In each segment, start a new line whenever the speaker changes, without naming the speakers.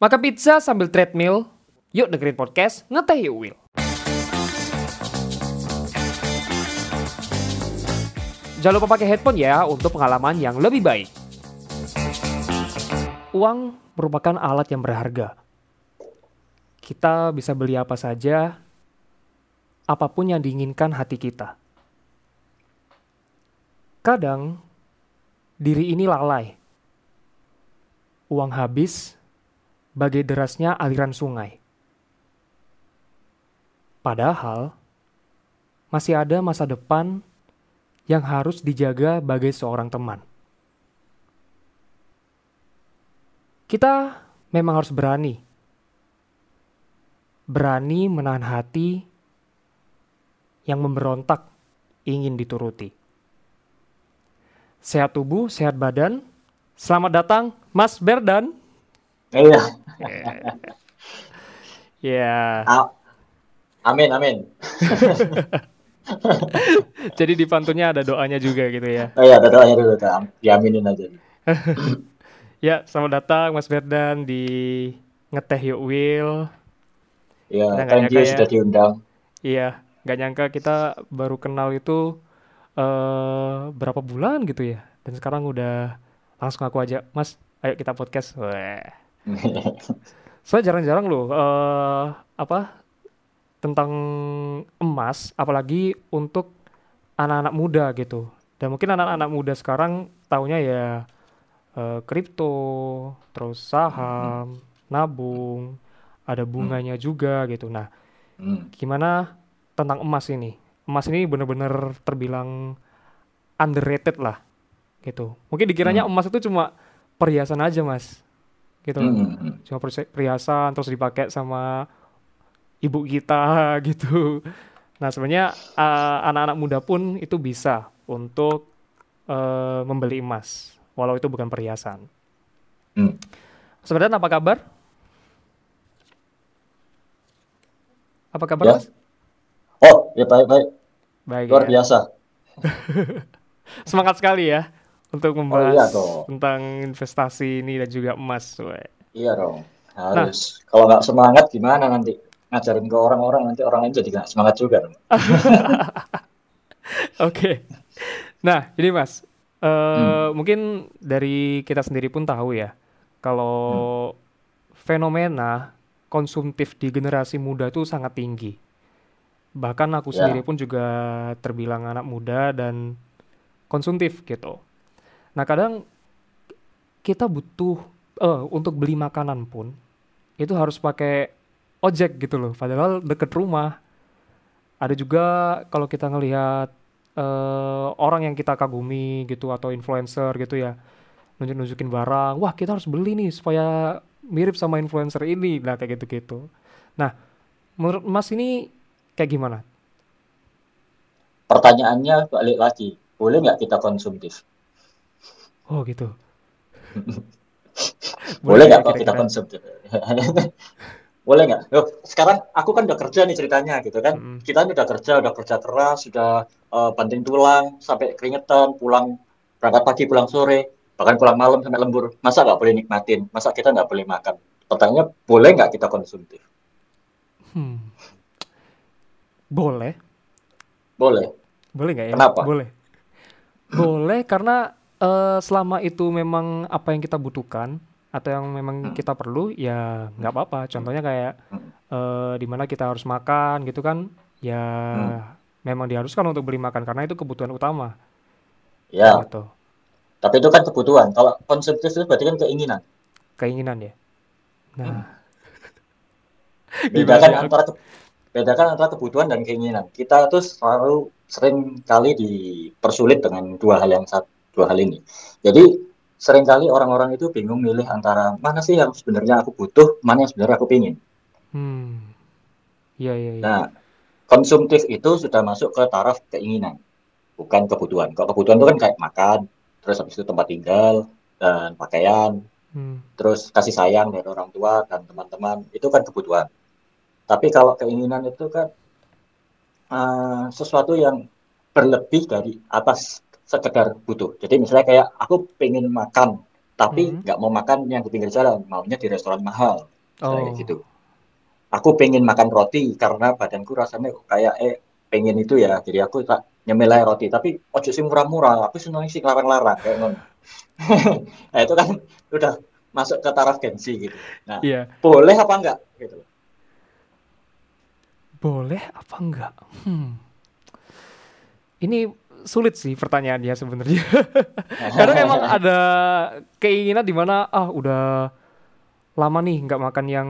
Makan pizza sambil treadmill? Yuk dengerin podcast Ngeteh Yuk Will. Jangan lupa pakai headphone ya untuk pengalaman yang lebih baik. Uang merupakan alat yang berharga. Kita bisa beli apa saja, apa pun yang diinginkan hati kita. Kadang, diri ini lalai. Uang habis, bagai derasnya aliran sungai. Padahal, masih ada masa depan yang harus dijaga bagai seorang teman. Kita memang harus berani. Berani menahan hati yang memberontak ingin dituruti. Sehat tubuh, sehat badan. Selamat datang, Mas Berdan.
Iya.
Ya.
A- Amin, amin.
Jadi di pantunnya ada doanya juga gitu ya.
Oh iya, ada doanya dulu. Diaminin aja.
Ya, selamat datang Mas Berdan di Ngeteh Yuk Will.
Iya,
nggak
thank you
ya.
sudah diundang.
Iya, nggak nyangka kita baru kenal itu eh berapa bulan gitu ya. Dan sekarang udah langsung aku aja, Mas, ayo kita podcast. Wah. Soalnya jarang-jarang loh eh apa tentang emas, apalagi untuk anak-anak muda gitu. Dan mungkin anak-anak muda sekarang taunya ya eh, kripto, terus saham, nabung, ada bunganya juga gitu. Nah,
Hmm.
gimana tentang emas ini? Emas ini bener-bener terbilang underrated lah gitu. Mungkin dikiranya emas itu cuma perhiasan aja, Mas. Gitu loh.
Hmm, hmm.
Cuma perhiasan terus dipakai sama ibu kita gitu. Nah, sebenarnya uh, anak-anak muda pun itu bisa untuk uh, membeli emas walau itu bukan perhiasan.
Hmm.
Sebenarnya apa kabar? Apa kabar,
Ya.
Mas?
Oh, ya baik-baik.
Baik
Luar
ya.
biasa.
Semangat sekali ya untuk
Oh iya
membahas
dong.
tentang investasi ini dan juga emas. Weh.
Iya dong.
Nah.
Harus. Kalau nggak semangat gimana nanti? Ngajarin ke orang-orang, nanti orang lain jadi nggak semangat juga. dong.
Oke. Nah, ini Mas, eh,
Hmm.
mungkin dari kita sendiri pun tahu ya, kalau fenomena konsumtif di generasi muda itu sangat tinggi. Bahkan aku
Ya.
sendiri pun juga terbilang anak muda dan konsumtif gitu. Nah, kadang kita butuh eh untuk beli makanan pun itu harus pakai ojek gitu loh, padahal deket rumah. Ada juga kalau kita ngelihat eh, orang yang kita kagumi gitu atau influencer gitu ya, nunjuk-nunjukin barang, wah kita harus beli nih supaya mirip sama influencer ini, nah kayak gitu-gitu. Nah, menurut Mas ini kayak gimana?
Pertanyaannya balik lagi. Boleh nggak kita konsumtif?
Oh gitu.
Boleh nggak kok kita konsumtif? Boleh nggak? Loh, sekarang aku kan udah kerja nih ceritanya gitu kan.
Mm-mm.
Kita ini udah kerja, udah kerja keras, sudah eh, banting tulang, sampai keringetan, pulang berangkat pagi, pulang sore, bahkan pulang malam sampai lembur. Masa nggak boleh nikmatin? Masa kita nggak boleh makan? Pertanyaannya, boleh nggak kita konsumtif?
Hmm. Boleh,
Boleh.
boleh nggak ya?
Kenapa?
Boleh. Boleh karena eh, selama itu memang apa yang kita butuhkan atau yang memang
Hmm.
kita perlu ya nggak apa-apa. Contohnya kayak
Hmm.
eh, di mana kita harus makan gitu kan, ya
Hmm.
memang diharuskan untuk beli makan karena itu kebutuhan utama
Ya,
gitu.
tapi itu kan kebutuhan. Kalau konsumtif itu berarti kan keinginan.
Keinginan ya. Nah, Gimana
Bedakan antara ke- bedakan antara kebutuhan dan keinginan. Kita tuh selalu sering kali dipersulit dengan dua hal yang satu, dua hal ini. Jadi sering kali orang-orang itu bingung milih antara mana sih yang sebenarnya aku butuh, mana yang sebenarnya aku pingin.
hmm. Iya iya iya.
Nah, konsumtif itu sudah masuk ke taraf keinginan, bukan kebutuhan. Kalau kebutuhan itu kan kayak makan, terus habis itu tempat tinggal dan pakaian,
Hmm.
terus kasih sayang dari orang tua dan teman-teman, itu kan kebutuhan. Tapi kalau keinginan itu kan eh, sesuatu yang berlebih dari atas sekedar butuh. Jadi misalnya kayak aku pengen makan, tapi
Hmm.
nggak mau makan yang di pinggir jalan, maunya di restoran mahal, misalnya kayak
Oh.
gitu. Aku pengen makan roti karena badanku rasanya kayak eh pengen itu ya, jadi aku tak nyemil aja roti. Tapi ojo sih murah-murah, aku seneng sih larang-larang kayak ngono. Nah itu kan udah masuk ke taraf gengsi gitu. Nah
Iya.
boleh apa enggak gitu.
Boleh apa enggak? Hmm. Ini sulit sih pertanyaannya sebenarnya. Kadang emang ada keinginan di mana ah udah lama nih nggak makan yang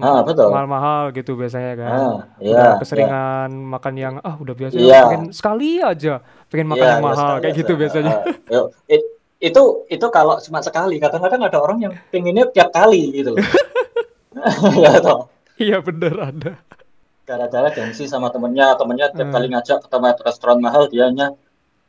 Ah, ah,
mahal-mahal gitu biasanya kan.
Ah, iya,
Udah
iya.
keseringan makan yang ah udah biasa
Iya.
pengen sekali aja pengen makan
Iya,
yang
iya,
mahal kayak gitu biasanya.
Ah, ah. It- itu itu kalau cuma sekali. Kadang-kadang ada orang yang pengennya tiap kali gitu loh. Ya toh.
Iya bener ada.
Gara-gara gengsi sama temennya, temennya tiap
Hmm.
kali ngajak ke tempat restoran mahal, dianya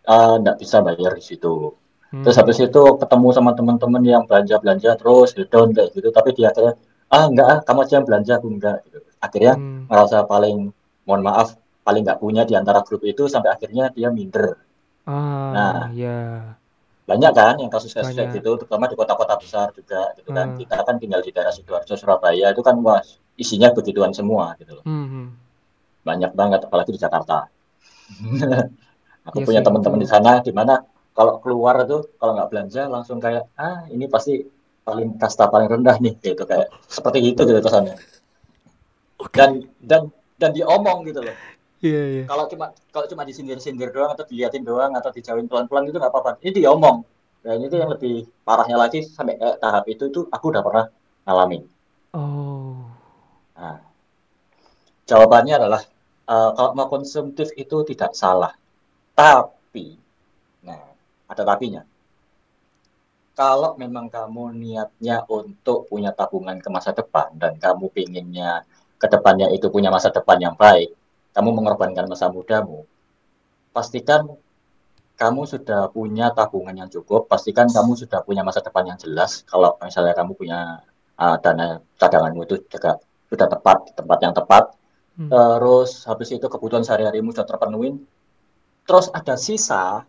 eh, nggak bisa bayar di situ.
Hmm.
Terus habis itu ketemu sama teman-teman yang belanja-belanja terus hedon kayak gitu, tapi dia akhirnya ah enggak ah kamu aja yang belanja aku enggak gitu. Akhirnya
Hmm.
merasa paling mohon maaf paling nggak punya di antara grup itu sampai akhirnya dia minder.
Ah
Nah,
ya.
banyak kan yang kasus-kasus kayak gitu, terutama di kota-kota besar juga gitu kan.
Hmm.
Kita kan tinggal di daerah Sidoarjo, Surabaya itu kan wah isinya begituan semua gitu loh.
Hmm, hmm.
Banyak banget apalagi di Jakarta. Aku
Iya
punya teman-teman di sana di mana kalau keluar tuh kalau nggak belanja langsung kayak ah ini pasti paling kasta paling rendah nih gitu kayak seperti itu gitu kesannya. Dan dan dan diomong gitu loh.
Iya iya.
Kalau cuma kalau cuma disindir-sindir doang atau diliatin doang atau dijauhin pelan-pelan itu nggak apa-apa. Ini diomong. Dan itu yang lebih parahnya lagi sampai kayak tahap itu itu aku udah pernah ngalamin.
Oh.
Nah, jawabannya adalah eh, kalau mau konsumtif itu tidak salah. Tapi, nah ada tapinya. Kalau memang kamu niatnya untuk punya tabungan ke masa depan dan kamu pinginnya ke depannya itu punya masa depan yang baik, kamu mengorbankan masa mudamu, pastikan kamu sudah punya tabungan yang cukup, pastikan kamu sudah punya masa depan yang jelas. Kalau misalnya kamu punya uh, dana cadanganmu itu juga sudah tepat di tempat yang tepat,
Hmm.
terus habis itu kebutuhan sehari-harimu sudah terpenuhi, terus ada sisa,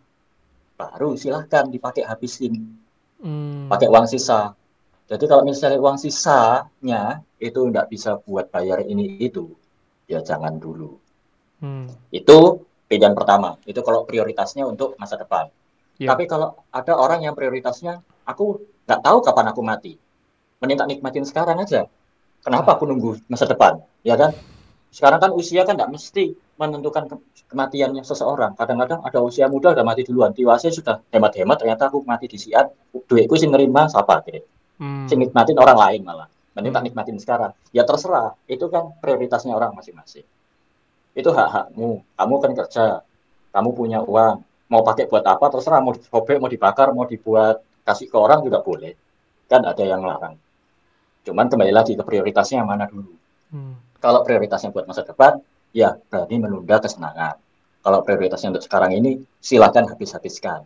baru silahkan dipakai habisin,
Hmm.
pakai uang sisa. Jadi kalau misalnya uang sisanya itu nggak bisa buat bayar ini itu, ya jangan dulu.
Hmm.
Itu pilihan pertama. Itu kalau prioritasnya untuk masa depan.
Iya.
Tapi kalau ada orang yang prioritasnya, aku nggak tahu kapan aku mati. Mending tak nikmatin sekarang aja. Kenapa aku nunggu masa depan? Ya kan? Sekarang kan usia kan nggak mesti menentukan ke- kematiannya seseorang. Kadang-kadang ada usia muda udah mati duluan. Tiwasnya sudah hemat-hemat, ternyata aku mati di sian. Duitku sih nerima, siapa kira?
Hmm.
Sing nikmatin orang lain malah. Mending tak
Hmm.
nikmatin sekarang. Ya terserah. Itu kan prioritasnya orang masing-masing. Itu hak-hakmu. Kamu kan kerja. Kamu punya uang. Mau pakai buat apa terserah. Mau disobek, mau dibakar, mau dibuat kasih ke orang juga boleh. Kan ada yang larang. Cuman kembali lagi ke prioritasnya yang mana dulu.
Hmm.
Kalau prioritasnya buat masa depan, ya berani menunda kesenangan. Kalau prioritasnya untuk sekarang ini, silakan habis-habiskan.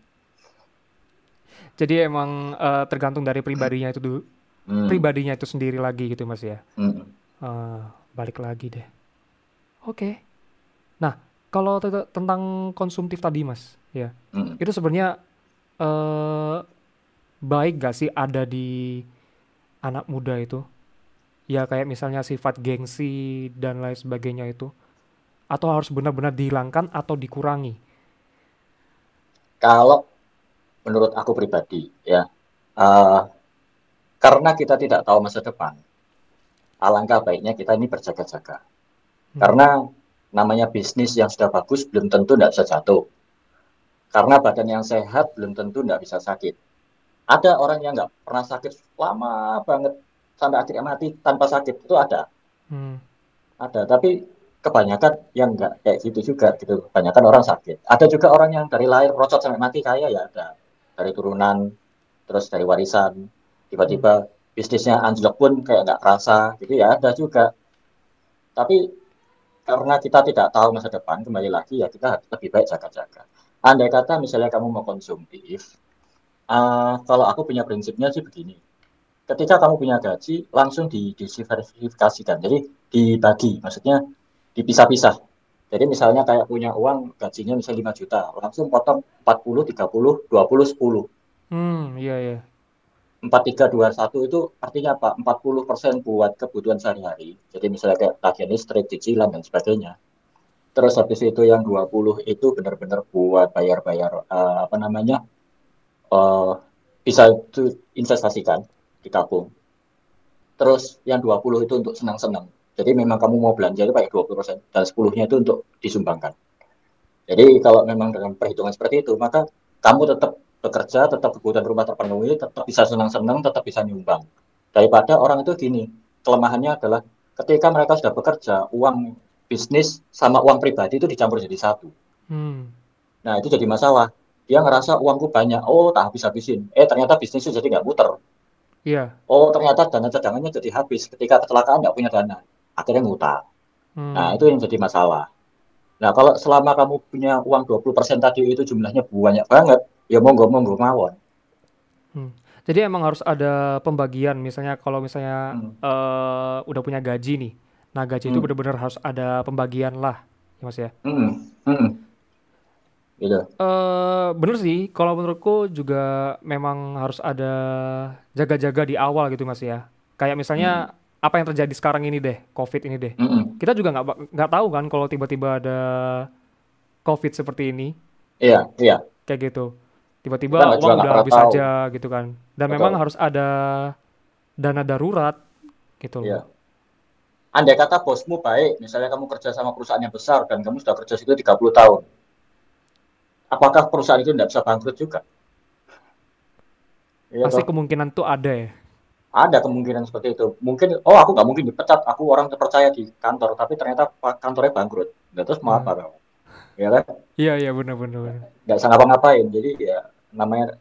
Jadi emang eh, tergantung dari pribadinya itu dulu,
Hmm,
pribadinya itu sendiri lagi gitu Mas ya.
hmm.
Eh, balik lagi deh. Oke. Nah, kalau te- tentang konsumtif tadi Mas, ya.
hmm.
Itu sebenarnya eh baik gak sih ada di anak muda itu? Ya kayak misalnya sifat gengsi dan lain sebagainya itu. Atau harus benar-benar dihilangkan atau dikurangi?
Kalau menurut aku pribadi, ya, eh, karena kita tidak tahu masa depan, alangkah baiknya kita ini berjaga-jaga.
Hmm.
Karena namanya bisnis yang sudah bagus belum tentu tidak bisa jatuh. Karena badan yang sehat belum tentu tidak bisa sakit. Ada orang yang nggak pernah sakit lama banget sampai akhirnya mati tanpa sakit itu ada,
Hmm.
ada. Tapi kebanyakan yang nggak kayak gitu juga gitu. Kebanyakan orang sakit. Ada juga orang yang dari lahir rocot sampai mati kaya ya ada. Dari turunan, terus dari warisan, tiba-tiba bisnisnya anjlok pun kayak nggak kerasa, gitu ya ada juga. Tapi karena kita tidak tahu masa depan, kembali lagi ya kita lebih baik jaga-jaga. Andai kata misalnya kamu mau konsumtif, eh, kalau aku punya prinsipnya sih begini. Ketika kamu punya gaji, langsung di diversifikasikan. Jadi dibagi, maksudnya dipisah-pisah. Jadi misalnya kayak punya uang gajinya misalnya 5 juta, langsung potong 40, 30, 20, 10.
Hmm, iya iya.
4321 itu artinya apa? 40% buat kebutuhan sehari-hari. Jadi misalnya kayak tagihan listrik, cicilan dan sebagainya. Terus habis itu yang 20 itu benar-benar buat bayar-bayar uh, apa namanya? Uh, bisa itu investasikan, ditabung. Terus yang 20 itu untuk senang-senang. Jadi memang kamu mau belanja itu pakai 20% dan 10-nya itu untuk disumbangkan. Jadi kalau memang dengan perhitungan seperti itu, maka kamu tetap bekerja, tetap kebutuhan rumah terpenuhi, tetap bisa senang-senang, tetap bisa nyumbang. Daripada orang itu gini, kelemahannya adalah ketika mereka sudah bekerja, uang bisnis sama uang pribadi itu dicampur jadi satu. Hmm. Nah itu jadi masalah. Dia ngerasa uangku banyak, oh tak habis-habisin. Eh ternyata bisnisnya jadi nggak muter.
Iya. Yeah.
Oh ternyata dana cadangannya jadi habis. Ketika kecelakaan nggak punya dana, akhirnya ngutang. Hmm. Nah itu yang jadi masalah. Nah kalau selama kamu punya uang 20% tadi itu jumlahnya banyak banget, ya monggo monggo mawon.
Hmm. Jadi emang harus ada pembagian misalnya kalau misalnya hmm. uh, udah punya gaji nih. Nah, gaji hmm. itu benar-benar harus ada pembagian lah, ya Mas ya. Hmm. Hmm. Gitu. Uh, bener sih, kalau menurutku juga memang harus ada jaga-jaga di awal gitu Mas ya. Kayak misalnya hmm. Apa yang terjadi sekarang ini deh, COVID ini deh. Hmm. Kita juga nggak nggak tahu kan kalau tiba-tiba ada COVID seperti ini.
Iya, iya.
Kayak gitu tiba-tiba uang udah habis tahu. aja gitu kan dan Betul. memang harus ada dana darurat gitu loh.
Iya. Andai kata bosmu baik, misalnya kamu kerja sama perusahaan yang besar dan kamu sudah kerja situ 30 tahun. Apakah perusahaan itu tidak bisa bangkrut juga?
Ya, Pasti toh? kemungkinan tuh ada ya.
Ada kemungkinan seperti itu. Mungkin, oh aku nggak mungkin dipecat, aku orang terpercaya di kantor, tapi ternyata kantornya bangkrut. Nah, terus mau hmm. apa kamu? Ya kan?
Iya, iya benar-benar.
Nggak usah ngapa-ngapain. Jadi ya namanya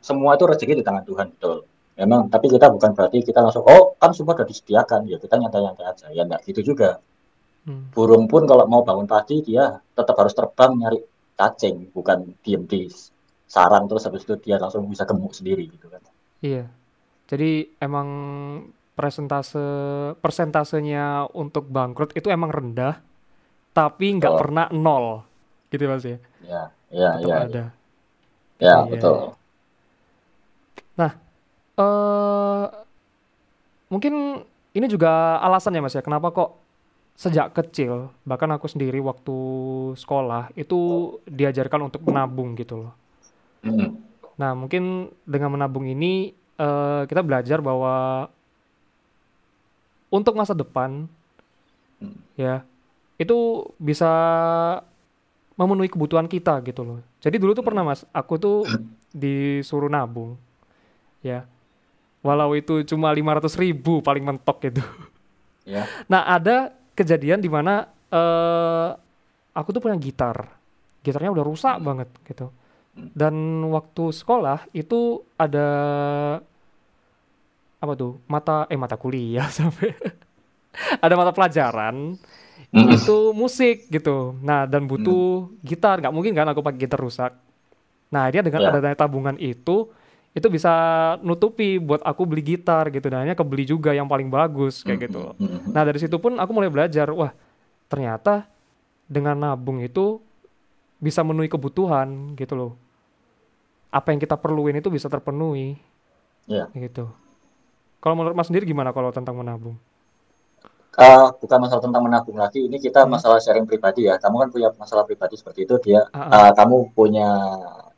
semua itu rezeki di tangan Tuhan betul memang tapi kita bukan berarti kita langsung oh kan semua sudah disediakan ya kita nyantai-nyantai aja ya enggak gitu juga hmm. burung pun kalau mau bangun pagi dia tetap harus terbang nyari cacing bukan diem di sarang terus habis itu dia langsung bisa gemuk sendiri gitu kan
iya jadi emang presentase persentasenya untuk bangkrut itu emang rendah tapi nggak oh. pernah nol gitu mas
ya ya ya, ya ada ya.
Ya, betul. Nah, uh, mungkin ini juga alasan ya Mas ya, kenapa kok sejak kecil, bahkan aku sendiri waktu sekolah itu diajarkan untuk menabung gitu loh. Hmm. Nah, mungkin dengan menabung ini uh, kita belajar bahwa untuk masa depan hmm. ya itu bisa memenuhi kebutuhan kita gitu loh. Jadi dulu tuh pernah mas, aku tuh disuruh nabung, ya. Walau itu cuma lima ratus ribu paling mentok gitu. Ya. Nah ada kejadian di mana uh, aku tuh punya gitar, gitarnya udah rusak banget gitu. Dan waktu sekolah itu ada apa tuh mata eh mata kuliah sampai ada mata pelajaran mm. itu musik gitu. Nah dan butuh mm. gitar, nggak mungkin kan aku pakai gitar rusak. Nah dia dengan yeah. adanya tabungan itu itu bisa nutupi buat aku beli gitar gitu dan akhirnya kebeli juga yang paling bagus kayak gitu. Nah dari situ pun aku mulai belajar, wah ternyata dengan nabung itu bisa memenuhi kebutuhan gitu loh. Apa yang kita perluin itu bisa terpenuhi. Yeah. Gitu. Kalau menurut Mas sendiri gimana kalau tentang menabung?
uh, bukan masalah tentang menabung lagi ini kita hmm. masalah sharing pribadi ya kamu kan punya masalah pribadi seperti itu dia uh, uh. kamu punya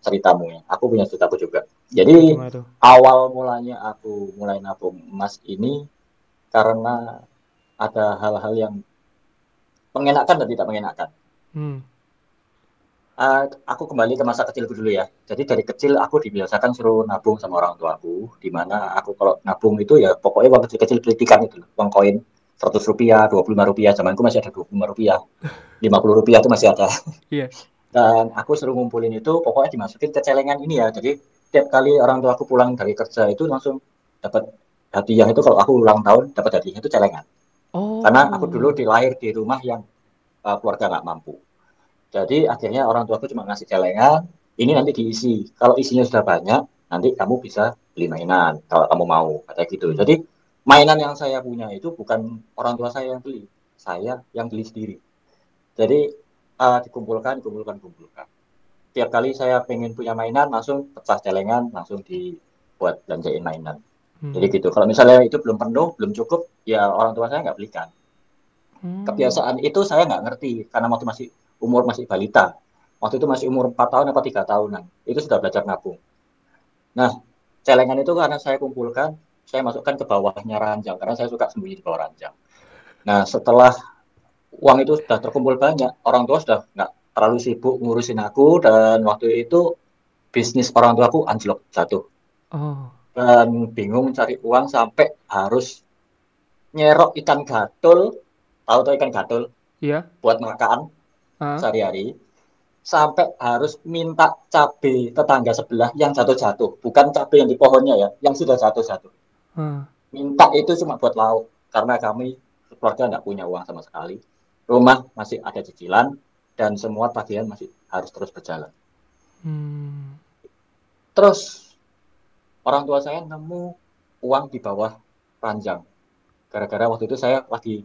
ceritamu ya aku punya ceritaku juga jadi awal mulanya aku mulai nabung emas ini karena ada hal-hal yang mengenakan dan tidak mengenakan hmm. Uh, aku kembali ke masa kecilku dulu ya jadi dari kecil aku dibiasakan suruh nabung sama orang tuaku di mana aku kalau nabung itu ya pokoknya uang kecil-kecil kritikan itu uang koin seratus rupiah, dua puluh lima rupiah, zamanku masih ada dua puluh lima rupiah, lima puluh rupiah itu masih ada. Iya. Dan aku suruh ngumpulin itu, pokoknya dimasukin ke celengan ini ya. Jadi tiap kali orang tua aku pulang dari kerja itu langsung dapat hadiah itu kalau aku ulang tahun dapat hadiah itu celengan. Oh. Karena aku dulu dilahir di rumah yang uh, keluarga nggak mampu. Jadi akhirnya orang tua aku cuma ngasih celengan, ini nanti diisi. Kalau isinya sudah banyak, nanti kamu bisa beli mainan kalau kamu mau, kayak gitu. Jadi mainan yang saya punya itu bukan orang tua saya yang beli, saya yang beli sendiri. Jadi uh, dikumpulkan, dikumpulkan, dikumpulkan. Tiap kali saya pengen punya mainan, langsung pecah celengan, langsung di buat belanjain mainan.
Hmm.
Jadi gitu. Kalau misalnya itu belum penuh, belum cukup, ya orang tua saya nggak belikan.
Hmm.
Kebiasaan itu saya nggak ngerti karena waktu masih umur masih balita. Waktu itu masih umur 4 tahun atau tiga tahunan. Itu sudah belajar nabung. Nah, celengan itu karena saya kumpulkan, saya masukkan ke bawahnya ranjang karena saya suka sembunyi di bawah ranjang. Nah, setelah uang itu sudah terkumpul banyak, orang tua sudah nggak terlalu sibuk ngurusin aku dan waktu itu bisnis orang tua aku anjlok jatuh
Oh.
dan bingung cari uang sampai harus nyerok ikan gatul, tahu tuh ikan gatul
Iya.
buat makan Sehari-hari, sampai harus minta cabai tetangga sebelah yang jatuh-jatuh, bukan cabai yang di pohonnya ya, yang sudah jatuh-jatuh.
Ah.
Minta itu cuma buat lauk karena kami keluarga nggak punya uang sama sekali. Rumah masih ada cicilan dan semua tagihan masih harus terus berjalan.
Hmm.
Terus orang tua saya nemu uang di bawah ranjang. Gara-gara waktu itu saya lagi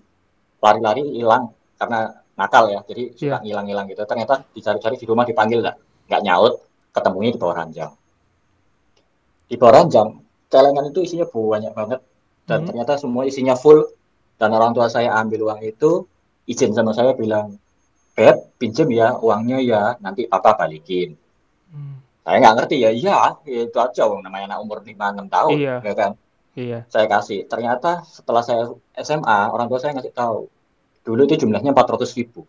lari-lari hilang karena nakal ya. Jadi suka
Iya.
ngilang-ngilang gitu. Ternyata dicari-cari di rumah dipanggil nggak, nggak nyaut, ketemunya di bawah ranjang. Di bawah ranjang, celengan itu isinya banyak banget dan
Hmm.
ternyata semua isinya full. Dan orang tua saya ambil uang itu, izin sama saya bilang, Beb, pinjem ya uangnya ya, nanti papa balikin
Hmm.
saya nggak ngerti ya iya itu aja wong namanya anak umur 5-6 tahun
Iya.
ya kan
Iya.
saya kasih ternyata setelah saya SMA orang tua saya ngasih tahu dulu itu jumlahnya 400 ribu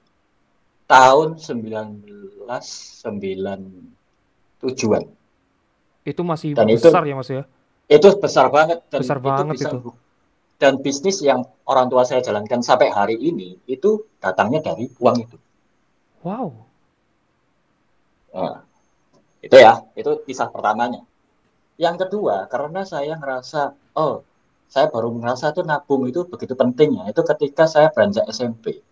tahun 1997an
Itu masih
Dan itu-
besar ya Mas ya?
itu besar banget dan
Besar banget
bisa
itu.
dan bisnis yang orang tua saya jalankan sampai hari ini itu datangnya dari uang itu
Wow.
Nah, itu ya, itu kisah pertamanya. Yang kedua, karena saya ngerasa, oh, saya baru merasa tuh nabung itu begitu pentingnya. Itu ketika saya beranjak SMP.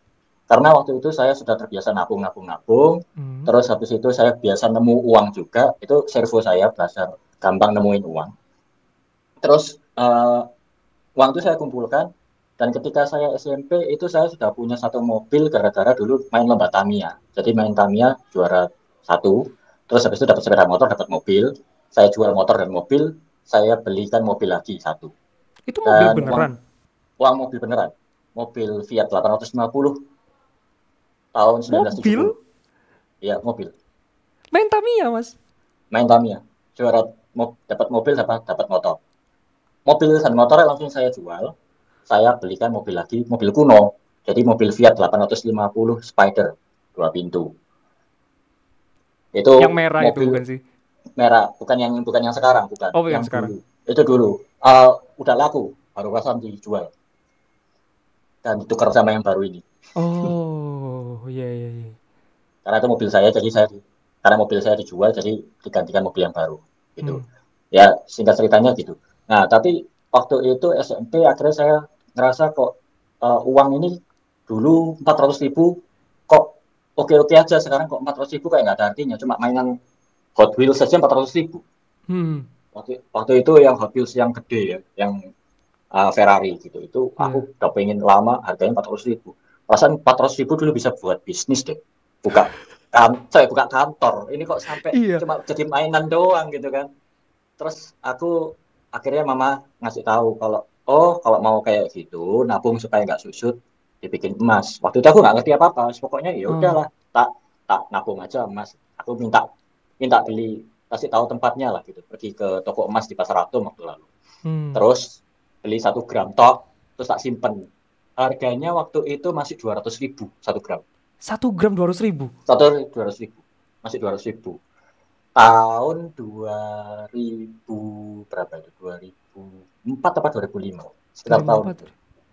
Karena waktu itu saya sudah terbiasa nabung, nabung, nabung.
Hmm.
Terus habis itu saya biasa nemu uang juga. Itu servo saya belajar gampang nemuin uang. Terus eh, uang itu saya kumpulkan. Dan ketika saya SMP itu saya sudah punya satu mobil gara-gara dulu main lomba Tamiya. Jadi main Tamiya juara satu. Terus habis itu dapat sepeda motor, dapat mobil. Saya jual motor dan mobil. Saya belikan mobil lagi satu.
Itu mobil
Dan
beneran.
Uang mobil beneran. Mobil Fiat 850 tahun 1970.
Mobil?
Iya, mobil.
Main Tamiya Mas.
Main Tamiya. Juara mo- dapat mobil dapat dapat motor. Mobil dan motornya langsung saya jual. Saya belikan mobil lagi, mobil kuno. Jadi mobil Fiat 850 Spider dua pintu. Itu
Yang merah itu
mobil
bukan sih?
merah, bukan yang bukan yang sekarang, bukan.
Oh, yang sekarang.
dulu. Itu dulu. Eh, udah laku, baru pasang dijual. Dan ditukar sama yang baru ini.
Oh, iya iya iya.
Karena itu mobil saya, jadi saya karena mobil saya dijual, jadi digantikan mobil yang baru. Gitu.
Hmm.
Ya, singkat ceritanya gitu. Nah, tapi waktu itu SMP akhirnya saya ngerasa kok eh, uang ini dulu 400 ribu kok oke-oke aja. Sekarang kok 400 ribu kayak nggak ada artinya. Cuma mainan Hot Wheels saja 400 ribu.
Hmm.
Waktu, waktu itu yang Hot Wheels yang gede ya, yang eh, Ferrari gitu. Itu aku udah pengen lama harganya 400 ribu. Perasaan 400 ribu dulu bisa buat bisnis deh. Buka kan, saya buka kantor. Ini kok sampai
Iya.
cuma jadi mainan doang gitu kan. Terus aku akhirnya mama ngasih tahu kalau oh kalau mau kayak gitu nabung supaya nggak susut dibikin emas. Waktu itu aku nggak ngerti apa-apa. Pokoknya ya
Hmm.
udahlah tak tak nabung aja emas. Aku minta minta beli kasih tahu tempatnya lah gitu. Pergi ke toko emas di Pasar Atom waktu lalu.
Hmm.
Terus beli satu gram tok, terus tak simpen. Harganya waktu itu masih 200 ribu satu gram.
Satu gram dua ratus ribu.
Satu 200 ribu. Masih 200 ribu. Tahun 2000 berapa itu? 2004 apa 2005? Sekitar tahun.
Empat.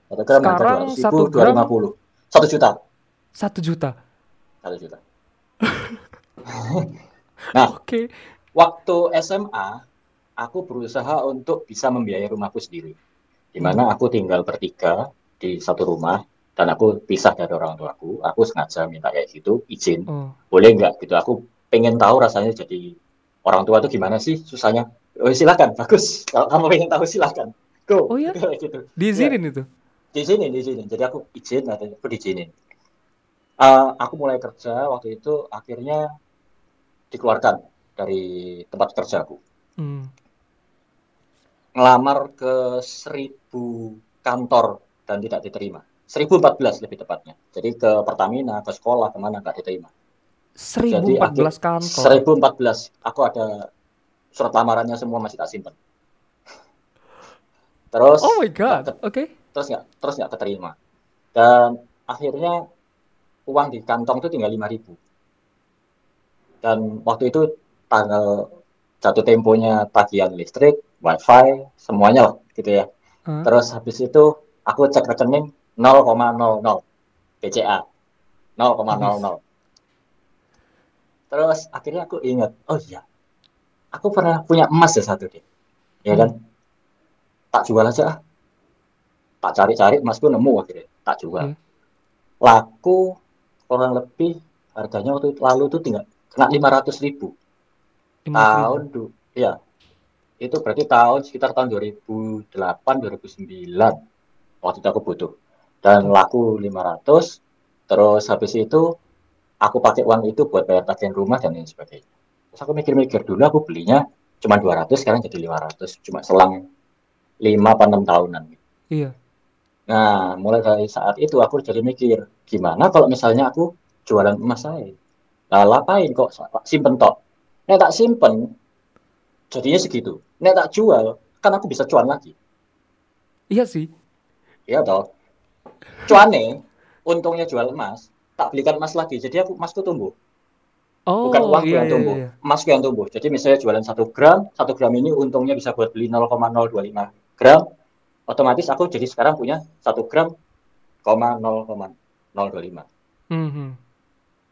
Satu gram
Sekarang
200 ribu,
satu gram-
250. Satu juta.
Satu juta.
Satu juta. nah,
Oke.
Waktu SMA, aku berusaha untuk bisa membiayai rumahku sendiri. Di mana aku tinggal bertiga di satu rumah dan aku pisah dari orang tuaku. Aku sengaja minta kayak gitu, izin.
Oh.
Boleh nggak gitu? Aku pengen tahu rasanya jadi orang tua itu gimana sih susahnya. Oh, silakan, bagus. Kalau kamu pengen tahu silakan. Go.
Oh, ya?
Kayak gitu.
Diizinin itu.
Di sini, di sini. Jadi aku izin, katanya, aku diizinin. Eh, aku mulai kerja waktu itu akhirnya dikeluarkan dari tempat kerjaku.
Hmm.
ngelamar ke seribu kantor dan tidak diterima. 1014 lebih tepatnya. Jadi ke Pertamina, ke sekolah, ke mana nggak diterima.
1014 kantor.
1014. Aku ada surat lamarannya semua masih tak simpan. Terus
Oh my god. Oke.
terus nggak terus nggak keterima. Dan akhirnya uang di kantong itu tinggal 5000 Dan waktu itu tanggal jatuh temponya tagihan listrik, wifi, semuanya lah gitu ya.
Hah?
Terus habis itu aku cek rekening 0,00 BCA 0,00. Terus akhirnya aku ingat, oh iya, aku pernah punya emas ya satu deh, ya kan? Tak jual aja, ah. tak cari-cari emasku nemu akhirnya, tak jual.
Oke.
Laku kurang lebih harganya waktu itu, lalu itu tinggal kena 500 ribu
50.000.
tahun du ya itu berarti tahun sekitar tahun 2008 2009 waktu itu aku butuh. Dan laku 500 terus habis itu aku pakai uang itu buat bayar tagihan rumah dan lain sebagainya. Terus aku mikir-mikir dulu aku belinya cuma 200 sekarang jadi 500 cuma selang 5 apa 6 tahunan.
Iya.
nah mulai dari saat itu aku jadi mikir gimana kalau misalnya aku jualan emas saya nah ngapain kok simpen tok nek tak simpen jadinya segitu nek tak jual kan aku bisa cuan lagi
Iya sih.
Iya toh. Cuane, untungnya jual emas, tak belikan emas lagi. Jadi aku emasku tumbuh.
Oh,
Bukan uangku
iya
yang
iya
tumbuh,
iya.
emasku yang tumbuh. Jadi misalnya jualan satu gram, satu gram ini untungnya bisa buat beli 0,025 gram. Otomatis aku jadi sekarang punya satu gram, koma 0,025.
Mhm.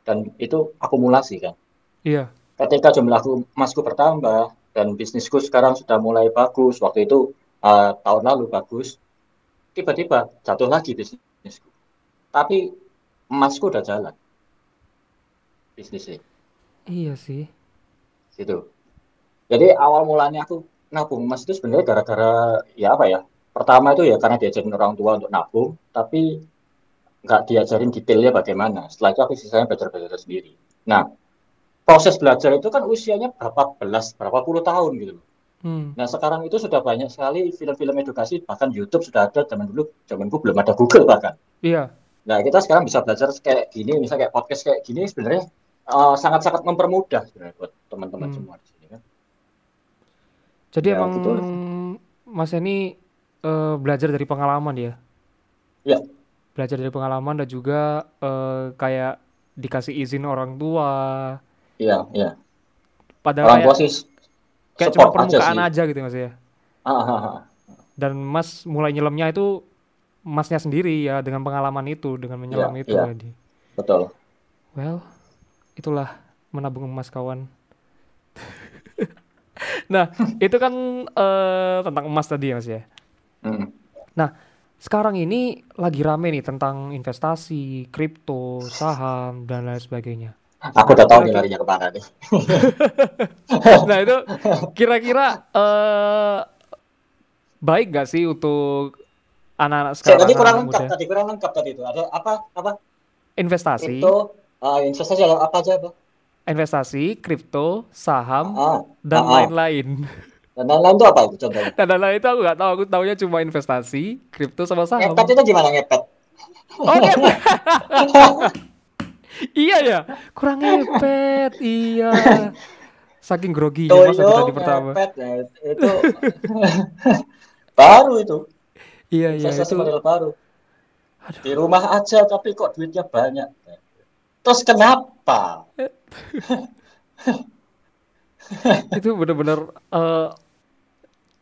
Dan itu akumulasi kan.
Iya.
Ketika jumlahku emasku bertambah dan bisnisku sekarang sudah mulai bagus, waktu itu eh, tahun lalu bagus, tiba-tiba jatuh lagi bisnisku. Tapi emasku udah jalan bisnisnya
Iya sih.
gitu. Jadi awal mulanya aku nabung emas itu sebenarnya gara-gara ya apa ya? Pertama itu ya karena diajarin orang tua untuk nabung, tapi nggak diajarin detailnya bagaimana. Setelah itu aku sisanya belajar-belajar sendiri. Nah, proses belajar itu kan usianya berapa belas, berapa puluh tahun gitu loh.
Hmm.
Nah, sekarang itu sudah banyak sekali film-film edukasi, bahkan YouTube sudah ada zaman dulu, zamanku belum ada Google bahkan.
Iya.
Nah, kita sekarang bisa belajar kayak gini, misalnya kayak podcast kayak gini sebenarnya eh, sangat-sangat mempermudah sebenarnya buat teman-teman
Hmm.
semua di sini kan.
Jadi
Ya,
emang
gitu.
Mas ini eh, belajar dari pengalaman ya.
Ya.
Belajar dari pengalaman dan juga eh, kayak dikasih izin orang tua.
Iya, iya.
Padahal
Orang tua sih
kayak cuma
aja
permukaan
sih.
aja gitu Mas ya.
Ah, ah, ah.
Dan Mas mulai nyelamnya itu Masnya sendiri ya dengan pengalaman itu, dengan menyelam
Iya,
itu
iya.
tadi.
Betul.
Well, itulah menabung emas kawan. Nah, itu kan eh, tentang emas tadi ya Mas ya.
Mm.
Sekarang ini lagi rame nih tentang investasi, kripto, saham, dan lain sebagainya.
Aku udah tahu nih larinya ke mana nih.
Nah, itu kira-kira eh, baik gak sih untuk anak-anak sekarang,
tadi kurang lengkap
muda?
tadi kurang lengkap tadi itu. Ada apa apa
Investasi,
kripto, ah, investasi ada apa aja, Pak?
investasi, kripto, saham,
Ah,
dan
ah, ah.
lain-lain.
Dan lain-lain itu apa itu contohnya?
Dan lain-lain itu aku nggak tahu, aku taunya cuma investasi, kripto sama saham.
Ngepet itu gimana ngepet?
Oh, ngepet. Iya ya, kurang ngepet. Iya. Saking groginya mas aku
Toyo
tadi pertama.
ngepet ya, itu baru itu.
Iya iya
Investasi
itu.
baru.
Aduh.
Di rumah aja tapi kok duitnya banyak. Terus kenapa?
itu bener-bener eh,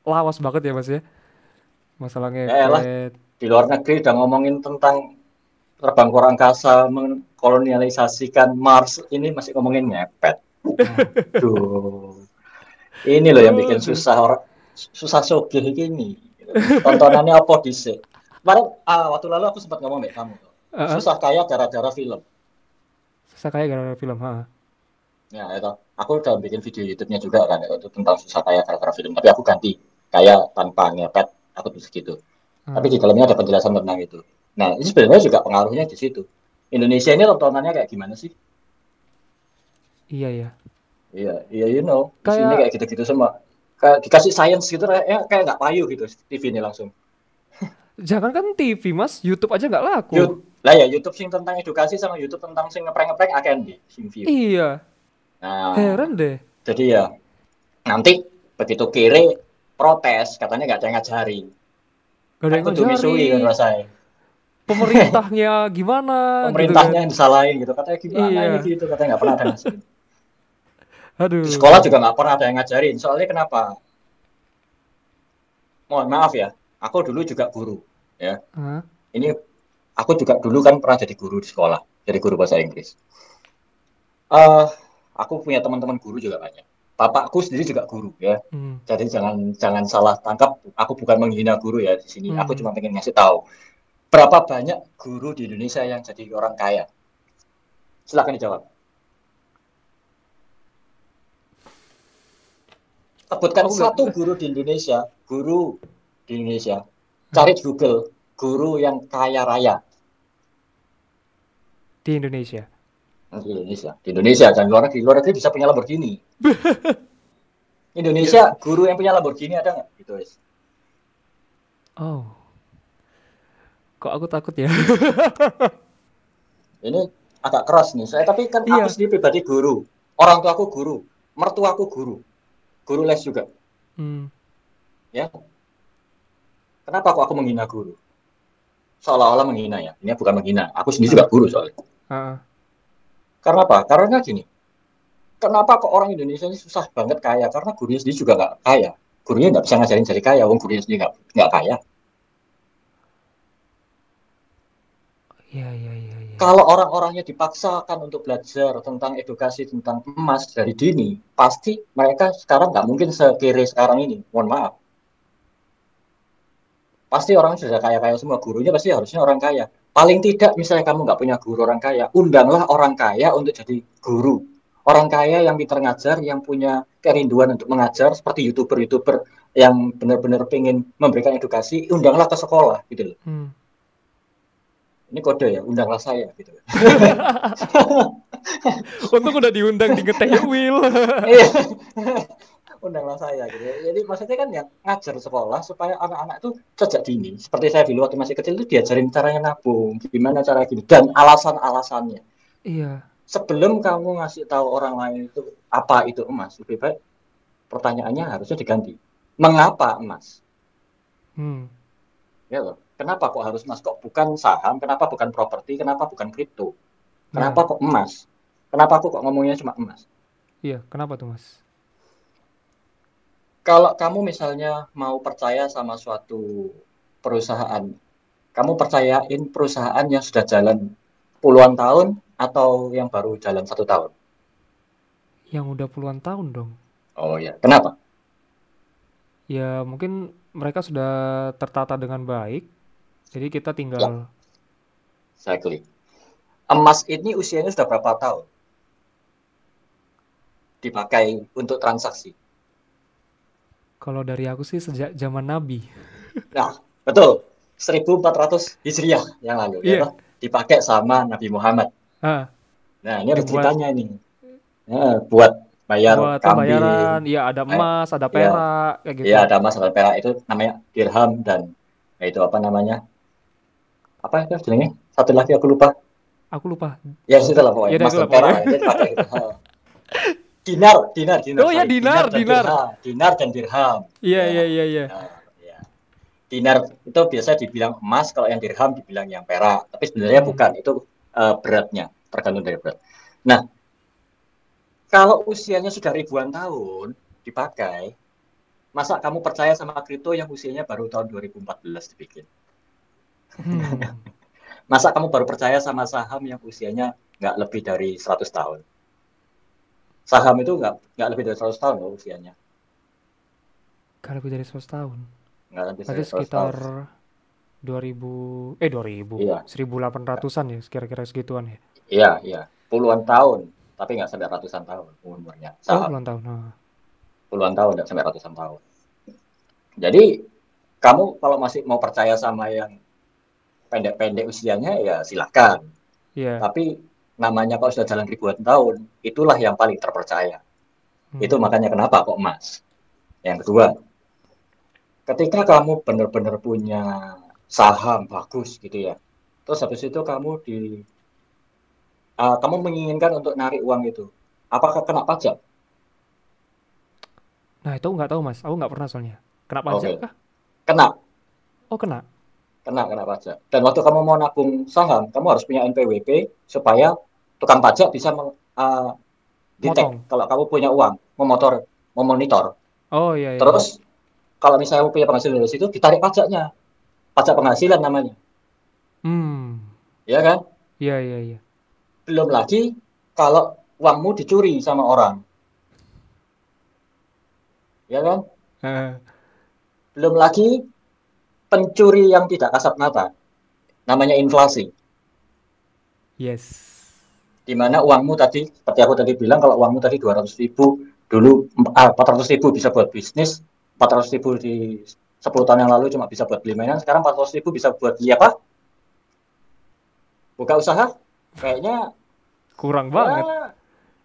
lawas banget ya mas ya. Masalah
elah.
ngepet.
Di luar negeri udah ngomongin tentang terbang ke angkasa, mengkolonialisasikan Mars, ini masih ngomongin ngepet. Aduh. Ini loh yang bikin susah orang susah sogeh gini. Tontonannya apa dhisik. Kemarin ah, waktu lalu aku sempat ngomong deh kamu. Susah kaya gara-gara film.
Susah kayak gara-gara film. Ha.
Ya, itu. Aku udah bikin video YouTube-nya juga kan itu tentang susah kaya gara-gara film. Tapi aku ganti kaya tanpa ngepet, aku tulis gitu.
Ha.
Tapi di dalamnya ada penjelasan tentang itu. Nah, ini sebenarnya juga pengaruhnya di situ. Indonesia ini tontonannya kayak gimana sih?
Iya ya.
Iya, iya you know. Di
Kayak-
sini kayak gitu-gitu semua. kayak dikasih science gitu kayak kayak nggak payu gitu TV ini langsung
Jangan kan TV mas, YouTube aja nggak laku.
Yut- lah ya YouTube sing tentang edukasi sama YouTube tentang sing ngeprank-ngeprank akan di sing view
Iya,
nah
heran deh.
jadi ya nanti begitu kiri protes katanya nggak ada yang ngajari
Gak ada yang
aku tuh misui kan rasanya
Pemerintahnya gimana? gitu
pemerintahnya
kan.
yang disalahin gitu katanya gimana
Iya.
ini gitu katanya nggak pernah ada ngajarin
Aduh.
di sekolah juga nggak pernah ada yang ngajarin soalnya kenapa mohon maaf ya aku dulu juga guru ya
Hah?
ini aku juga dulu kan pernah jadi guru di sekolah jadi guru bahasa Inggris eh aku punya teman-teman guru juga banyak bapakku sendiri juga guru ya
Hmm.
jadi jangan jangan salah tangkap aku bukan menghina guru ya di sini aku
Hmm.
cuma pengen ngasih tahu berapa banyak guru di Indonesia yang jadi orang kaya? Silakan dijawab. Sebutkan
nggak-
satu guru di Indonesia guru di Indonesia. Cari di Google guru yang kaya raya.
Di Indonesia.
di Indonesia. Di Indonesia dan luar negeri. Luar negeri bisa punya Lamborghini. Indonesia guru yang punya Lamborghini ada nggak? Gitu guys
Oh. Kok aku takut ya?
ini agak keras nih. Saya tapi kan
Iya.
aku sendiri pribadi guru. Orang tua aku guru. Mertua aku guru. Guru les juga.
Hmm.
ya. Kenapa kok aku menghina guru? Seolah-olah menghina ya. Ini bukan menghina. Aku sendiri juga guru soalnya.
Ah,
karena apa? Karena gini. Kenapa kok orang Indonesia ini susah banget kaya? Karena gurunya sendiri juga nggak kaya. Gurunya nggak bisa ngajarin jadi kaya. Wong gurunya sendiri nggak nggak kaya
Iya, iya, iya, iya.
kalau orang-orangnya dipaksakan untuk belajar tentang edukasi tentang emas dari dini, pasti mereka sekarang nggak mungkin sekere sekarang ini. Mohon maaf. Pasti orang sudah kaya-kaya semua. Gurunya pasti harusnya orang kaya. Paling tidak misalnya kamu nggak punya guru orang kaya, undanglah orang kaya untuk jadi guru. Orang kaya yang pintar ngajar, yang punya kerinduan untuk mengajar, seperti youtuber-youtuber yang benar-benar pengen memberikan edukasi, undanglah ke sekolah gitu loh.
Hmm.
Ini kode ya, undanglah saya gitu.
Untung udah diundang di ngeteh Will.
Iya. Undanglah saya gitu. Jadi maksudnya kan ya ngajar sekolah supaya anak-anak itu sejak dini, seperti saya dulu waktu masih kecil itu diajarin caranya nabung, gimana cara gini dan alasan-alasannya.
Iya.
Sebelum kamu ngasih tahu orang lain itu apa itu emas, lebih baik pertanyaannya harusnya diganti. Mengapa emas?
Hmm.
Ya loh. Kenapa kok harus emas? Kok bukan saham? Kenapa bukan properti? Kenapa bukan kripto?
Nah,
Kenapa kok emas? Kenapa aku kok ngomongnya cuma emas?
iya, kenapa tuh, Mas?
Kalau kamu misalnya mau percaya sama suatu perusahaan, kamu percayain perusahaan yang sudah jalan puluhan tahun atau yang baru jalan satu tahun?
Yang udah puluhan tahun dong.
Oh ya, kenapa?
Ya, mungkin mereka sudah tertata dengan baik. Jadi kita
Ya.
tinggal
Exactly. Emas ini usianya sudah berapa tahun? Dipakai untuk transaksi.
kalau dari aku sih sejak zaman Nabi.
Nah, betul. 1400 Hijriah yang lalu ya
Iya.
dipakai sama Nabi Muhammad.
Ah,
Nah, ini ada ceritanya ini. Nah, buat bayar
buat
kambing,
pembayaran, ya ada emas, ada perak, kayak gitu.
Iya, ada emas ada perak itu namanya dirham dan ya itu apa namanya? Apa itu jenenge? Satu lagi aku lupa.
Aku lupa.
Ya situ lah pokoknya.
Ya, itu
dipakai gitu. Dinar, dinar, dinar.
Oh, ya, dinar,
dan
dinar.
Dinar dan dirham.
Iya,
Ya.
iya, iya, iya.
Nah, ya. Dinar itu biasa dibilang emas, kalau yang dirham dibilang yang perak. Tapi sebenarnya
Hmm.
bukan, itu eh, beratnya, tergantung dari berat. Nah, kalau usianya sudah ribuan tahun dipakai, masa kamu percaya sama kripto yang usianya baru tahun 2014 dibikin?
Hmm.
Masa kamu baru percaya sama saham yang usianya nggak lebih dari 100 tahun? Saham itu nggak nggak lebih dari 100 tahun loh usianya.
Gak lebih dari 100 tahun.
Nggak lebih dari
Berarti
100
sekitar
tahun.
2000 eh 2000.
Iya.
1800-an ya, kira-kira segituan ya.
Iya, iya. Puluhan tahun, tapi nggak sampai ratusan tahun umurnya.
Oh,
Saham.
puluhan tahun. Ah.
puluhan tahun nggak sampai ratusan tahun. Jadi kamu kalau masih mau percaya sama yang pendek-pendek usianya ya silahkan.
Iya.
Tapi namanya kalau sudah jalan ribuan tahun, itulah yang paling terpercaya.
Hmm.
Itu makanya kenapa kok emas. Yang kedua, ketika kamu benar-benar punya saham bagus gitu ya, terus habis itu kamu di uh, kamu menginginkan untuk narik uang itu, apakah kena pajak?
Nah itu nggak tahu mas, aku nggak pernah soalnya. Kena pajak
Oke.
kah?
Kena,
Oh kena.
Kena, kena pajak. Dan waktu kamu mau nabung saham, kamu harus punya NPWP supaya tukang pajak bisa meng, uh, detect
Motong.
kalau kamu punya uang, memotor, memonitor.
Oh iya iya.
Terus kalau misalnya kamu punya penghasilan dari situ, ditarik pajaknya, pajak penghasilan namanya,
Hmm.
ya kan?
Iya iya iya.
Belum lagi kalau uangmu dicuri sama orang, ya kan? Belum lagi pencuri yang tidak kasat mata, namanya inflasi.
yes.
di mana uangmu tadi, seperti aku tadi bilang, kalau uangmu tadi 200 ribu, dulu ah, 400 ribu bisa buat bisnis, 400 ribu di 10 tahun yang lalu cuma bisa buat beli mainan, sekarang 400 ribu bisa buat beli apa? Buka usaha? Kayaknya
Kurang banget.
ya,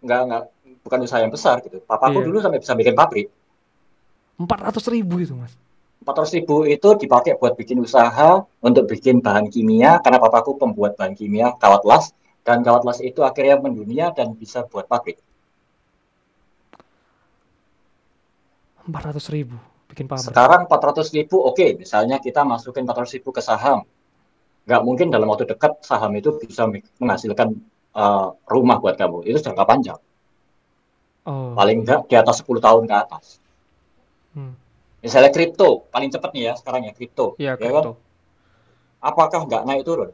nggak, nggak, bukan usaha yang besar gitu. Papaku
Iya.
dulu sampai bisa bikin pabrik.
400 ribu itu mas.
400 ribu itu dipakai buat bikin usaha untuk bikin bahan kimia, karena papaku pembuat bahan kimia, kawat las, dan kawat las itu akhirnya mendunia dan bisa buat pabrik.
400 ribu bikin pabrik.
Sekarang 400 ribu, oke, misalnya kita masukin 400 ribu ke saham. Nggak mungkin dalam waktu dekat saham itu bisa menghasilkan uh, rumah buat kamu. Itu jangka panjang.
Oh.
Paling nggak di atas 10 tahun ke atas.
Hmm.
Misalnya kripto, paling cepat nih ya sekarang ya kripto.
Iya
ya kan? Apakah nggak naik turun?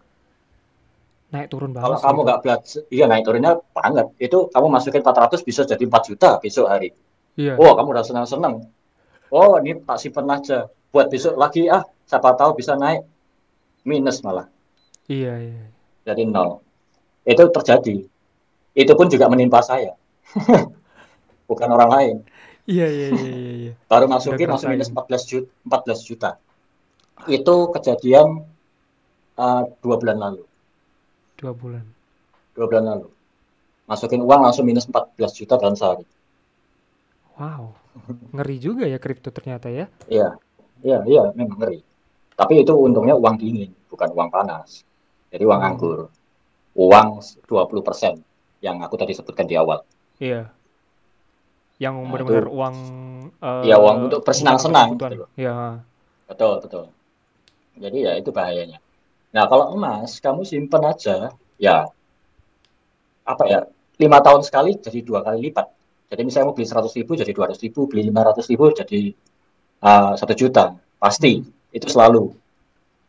Naik turun
Kalau
banget. sih
kamu nggak belajar, iya naik turunnya banget. Itu kamu masukin 400 bisa jadi 4 juta besok hari.
Iya.
Oh, kamu udah senang-senang. Oh, ini tak simpen aja. Buat besok lagi, ah, siapa tahu bisa naik. Minus malah.
Iya iya.
Jadi nol. Itu terjadi. Itu pun juga menimpa saya. Bukan orang lain.
Iya iya iya iya. iya.
Baru masukin langsung minus
ngerasain.
14 juta. 14 juta. Itu kejadian uh, dua bulan lalu.
Dua bulan.
Dua bulan lalu. Masukin uang langsung minus 14 juta dalam sehari.
Wow. Ngeri juga ya kripto ternyata ya.
Iya, iya, iya, memang ngeri. Tapi itu untungnya uang dingin, bukan uang panas. Jadi uang
Oh.
anggur. Uang 20% yang aku tadi sebutkan di awal.
Iya. Yang
Nah,
benar-benar uang eh,
Iya, uang untuk bersenang-senang, gitu loh.
Iya.
Betul, betul. Jadi ya itu bahayanya. Nah, kalau emas, kamu simpen aja, ya apa ya, lima tahun sekali jadi dua kali lipat. Jadi misalnya mau beli 100 ribu jadi 200 ribu, beli 500 ribu jadi uh, satu juta. Pasti, itu selalu.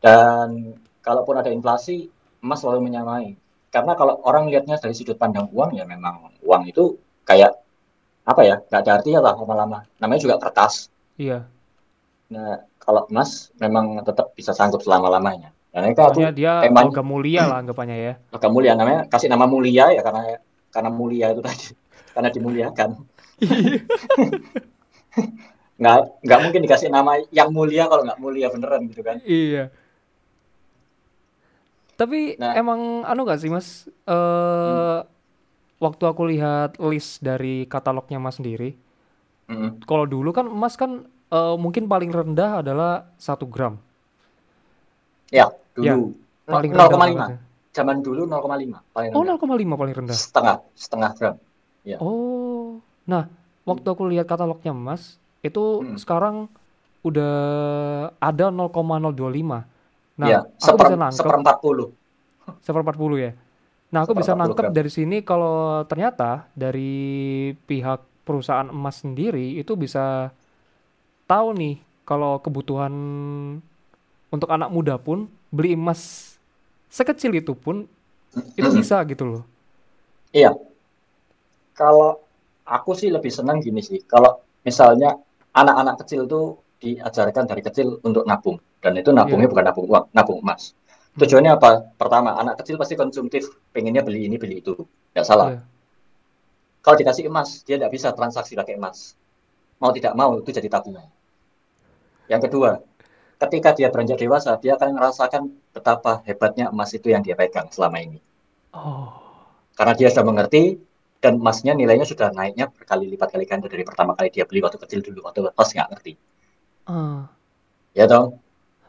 Dan kalaupun ada inflasi, emas selalu menyamai. Karena kalau orang lihatnya dari sudut pandang uang, ya memang uang itu kayak apa ya, nggak ada artinya lah lama-lama. Namanya juga kertas.
Iya.
Nah, kalau emas memang tetap bisa sanggup selama-lamanya. Dan itu aku
Soalnya dia
teman-
logam mulia lah anggapannya ya.
agak mulia namanya kasih nama mulia ya karena karena mulia itu tadi karena dimuliakan. nggak nggak mungkin dikasih nama yang mulia kalau nggak mulia beneran gitu kan.
Iya. Tapi
Nah.
emang anu gak sih Mas? Eh waktu aku lihat list dari katalognya Mas sendiri,
Mm-mm.
kalau dulu kan emas kan eh, mungkin paling rendah adalah satu gram.
Ya,
Ya,
dulu
Paling rendah
0,5.
banget ya.
Zaman dulu 0,5 paling
Oh,
rendah.
0,5 paling rendah.
Setengah, setengah gram.
Oh. Nah, waktu aku lihat katalognya emas, itu
Hmm.
sekarang udah ada 0,025. Nah,
ya,
aku
seper,
bisa nangkep
seperempat puluh.
seperempat puluh ya. Nah, aku bisa nangkep dari sini kalau ternyata dari pihak perusahaan emas sendiri itu bisa tahu nih kalau kebutuhan untuk anak muda pun beli emas sekecil itu pun itu bisa gitu loh.
Iya. Kalau aku sih lebih senang gini sih. Kalau misalnya anak-anak kecil tuh diajarkan dari kecil untuk nabung dan itu nabungnya
Iya.
bukan nabung uang, nabung emas. Tujuannya apa? Pertama, anak kecil pasti konsumtif, pengennya beli ini beli itu, nggak salah.
Iya.
Kalau dikasih emas, dia nggak bisa transaksi pakai emas. Mau tidak mau itu jadi tabungan. Yang kedua, ketika dia beranjak dewasa, dia akan merasakan betapa hebatnya emas itu yang dia pegang selama ini.
Oh,
Karena dia sudah mengerti dan emasnya nilainya sudah naiknya berkali lipat kali ganda dari pertama kali dia beli waktu kecil dulu waktu pas nggak ngerti
Ah.
ya dong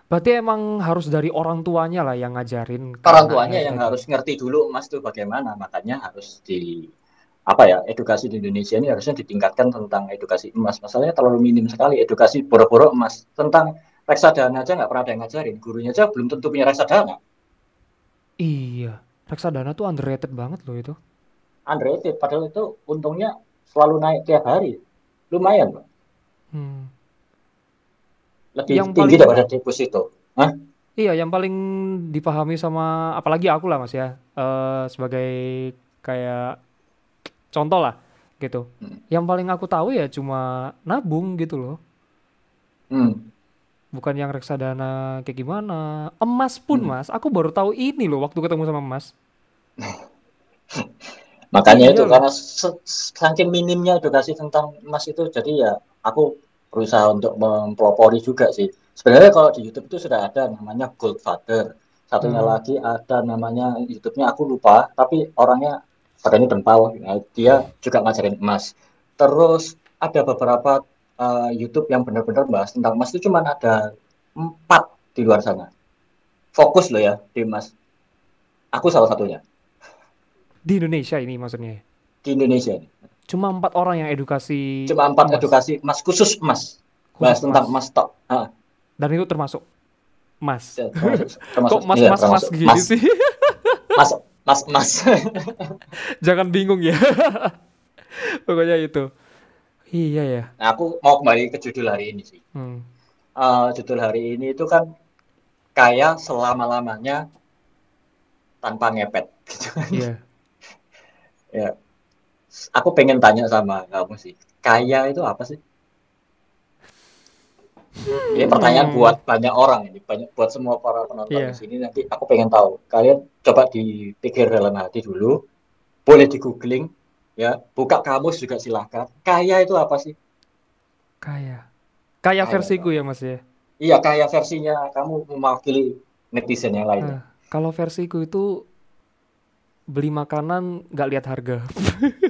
Berarti emang harus dari orang tuanya lah yang ngajarin
orang tuanya yang harus ngerti dulu emas itu bagaimana? Makanya harus di apa ya edukasi di Indonesia ini harusnya ditingkatkan tentang edukasi emas. Masalahnya terlalu minim sekali edukasi boro-boro emas. Tentang reksadana aja nggak pernah ada yang ngajarin. Gurunya aja belum tentu punya reksadana.
Iya, reksadana tuh underrated banget loh itu.
underrated padahal itu untungnya selalu naik tiap hari. Lumayan Pak.
Hmm.
Lebih
Yang
tinggi
paling
daripada deposito Hah?
iya, yang paling dipahami sama apalagi aku lah Mas ya, eh, sebagai kayak contoh lah gitu.
Hmm.
Yang paling aku tahu ya cuma nabung gitu loh.
Hmm.
Bukan yang reksadana kayak gimana. Emas pun
Hmm.
Mas, aku baru tahu ini loh waktu ketemu sama Mas.
Makanya itu
Iya loh.
karena saking minimnya edukasi tentang emas itu jadi ya aku berusaha untuk mempelopori juga sih. Sebenarnya kalau di YouTube itu sudah ada namanya Goldfather. Satunya
Hmm.
lagi ada namanya YouTube-nya aku lupa, tapi orangnya katanya dempal. Nah, dia juga ngajarin emas. Terus ada beberapa uh, YouTube yang benar-benar bahas tentang emas itu cuma ada empat di luar sana. Fokus loh ya di emas. Aku salah satunya
Di Indonesia ini maksudnya.
di Indonesia ini.
Cuma empat orang yang edukasi
cuma empat
emas,
edukasi emas khusus emas bahas tentang
emas.
emas tok Ah,
Dan itu termasuk emas.
ya, termasuk termasuk
Kok mas
iya,
mas mas
emas
sih?
emas emas emas
Jangan bingung ya. Pokoknya itu. Iya ya.
nah, aku mau kembali ke judul hari ini sih
Hmm.
Eh, judul hari ini itu kan kaya selama lamanya tanpa ngepet gitu
Iya.
ya aku pengen tanya sama kamu sih kaya itu apa sih ini pertanyaan
Hmm.
buat banyak orang ini banyak buat semua para penonton
Iya.
di sini nanti aku pengen tahu kalian coba dipikir dalam hati dulu boleh di googling ya buka kamus juga silahkan kaya itu apa sih
Kaya. Kaya
Kaya,
versiku ya Mas ya.
iya kaya versinya kamu mewakili netizen yang lainnya
Nah, kalau versiku itu beli makanan nggak lihat harga.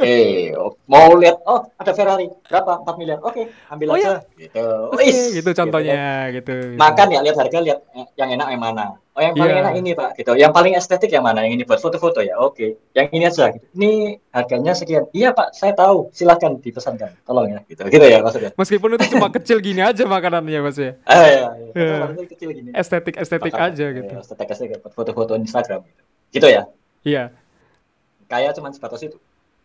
eh mau lihat oh ada Ferrari berapa 4 miliar oke ambil
Oh
aja gitu
Oke,
Wis,
gitu
kan.
contohnya gitu. gitu.
makan ya lihat harga lihat yang enak yang mana oh yang paling
Iya.
enak ini pak gitu yang paling estetik yang mana yang ini buat foto-foto ya oke yang ini aja gitu. ini harganya sekian iya pak saya tahu silahkan dipesankan tolong ya gitu gitu ya maksudnya
Meskipun itu cuma kecil gini aja makanannya Mas ya.
ah iya, iya.
Iya.
Paling kecil gini
Estetik estetik
Makan,
aja gitu.
estetik estetik buat foto-foto Instagram gitu gitu ya
Iya.
kayak cuman sebatas itu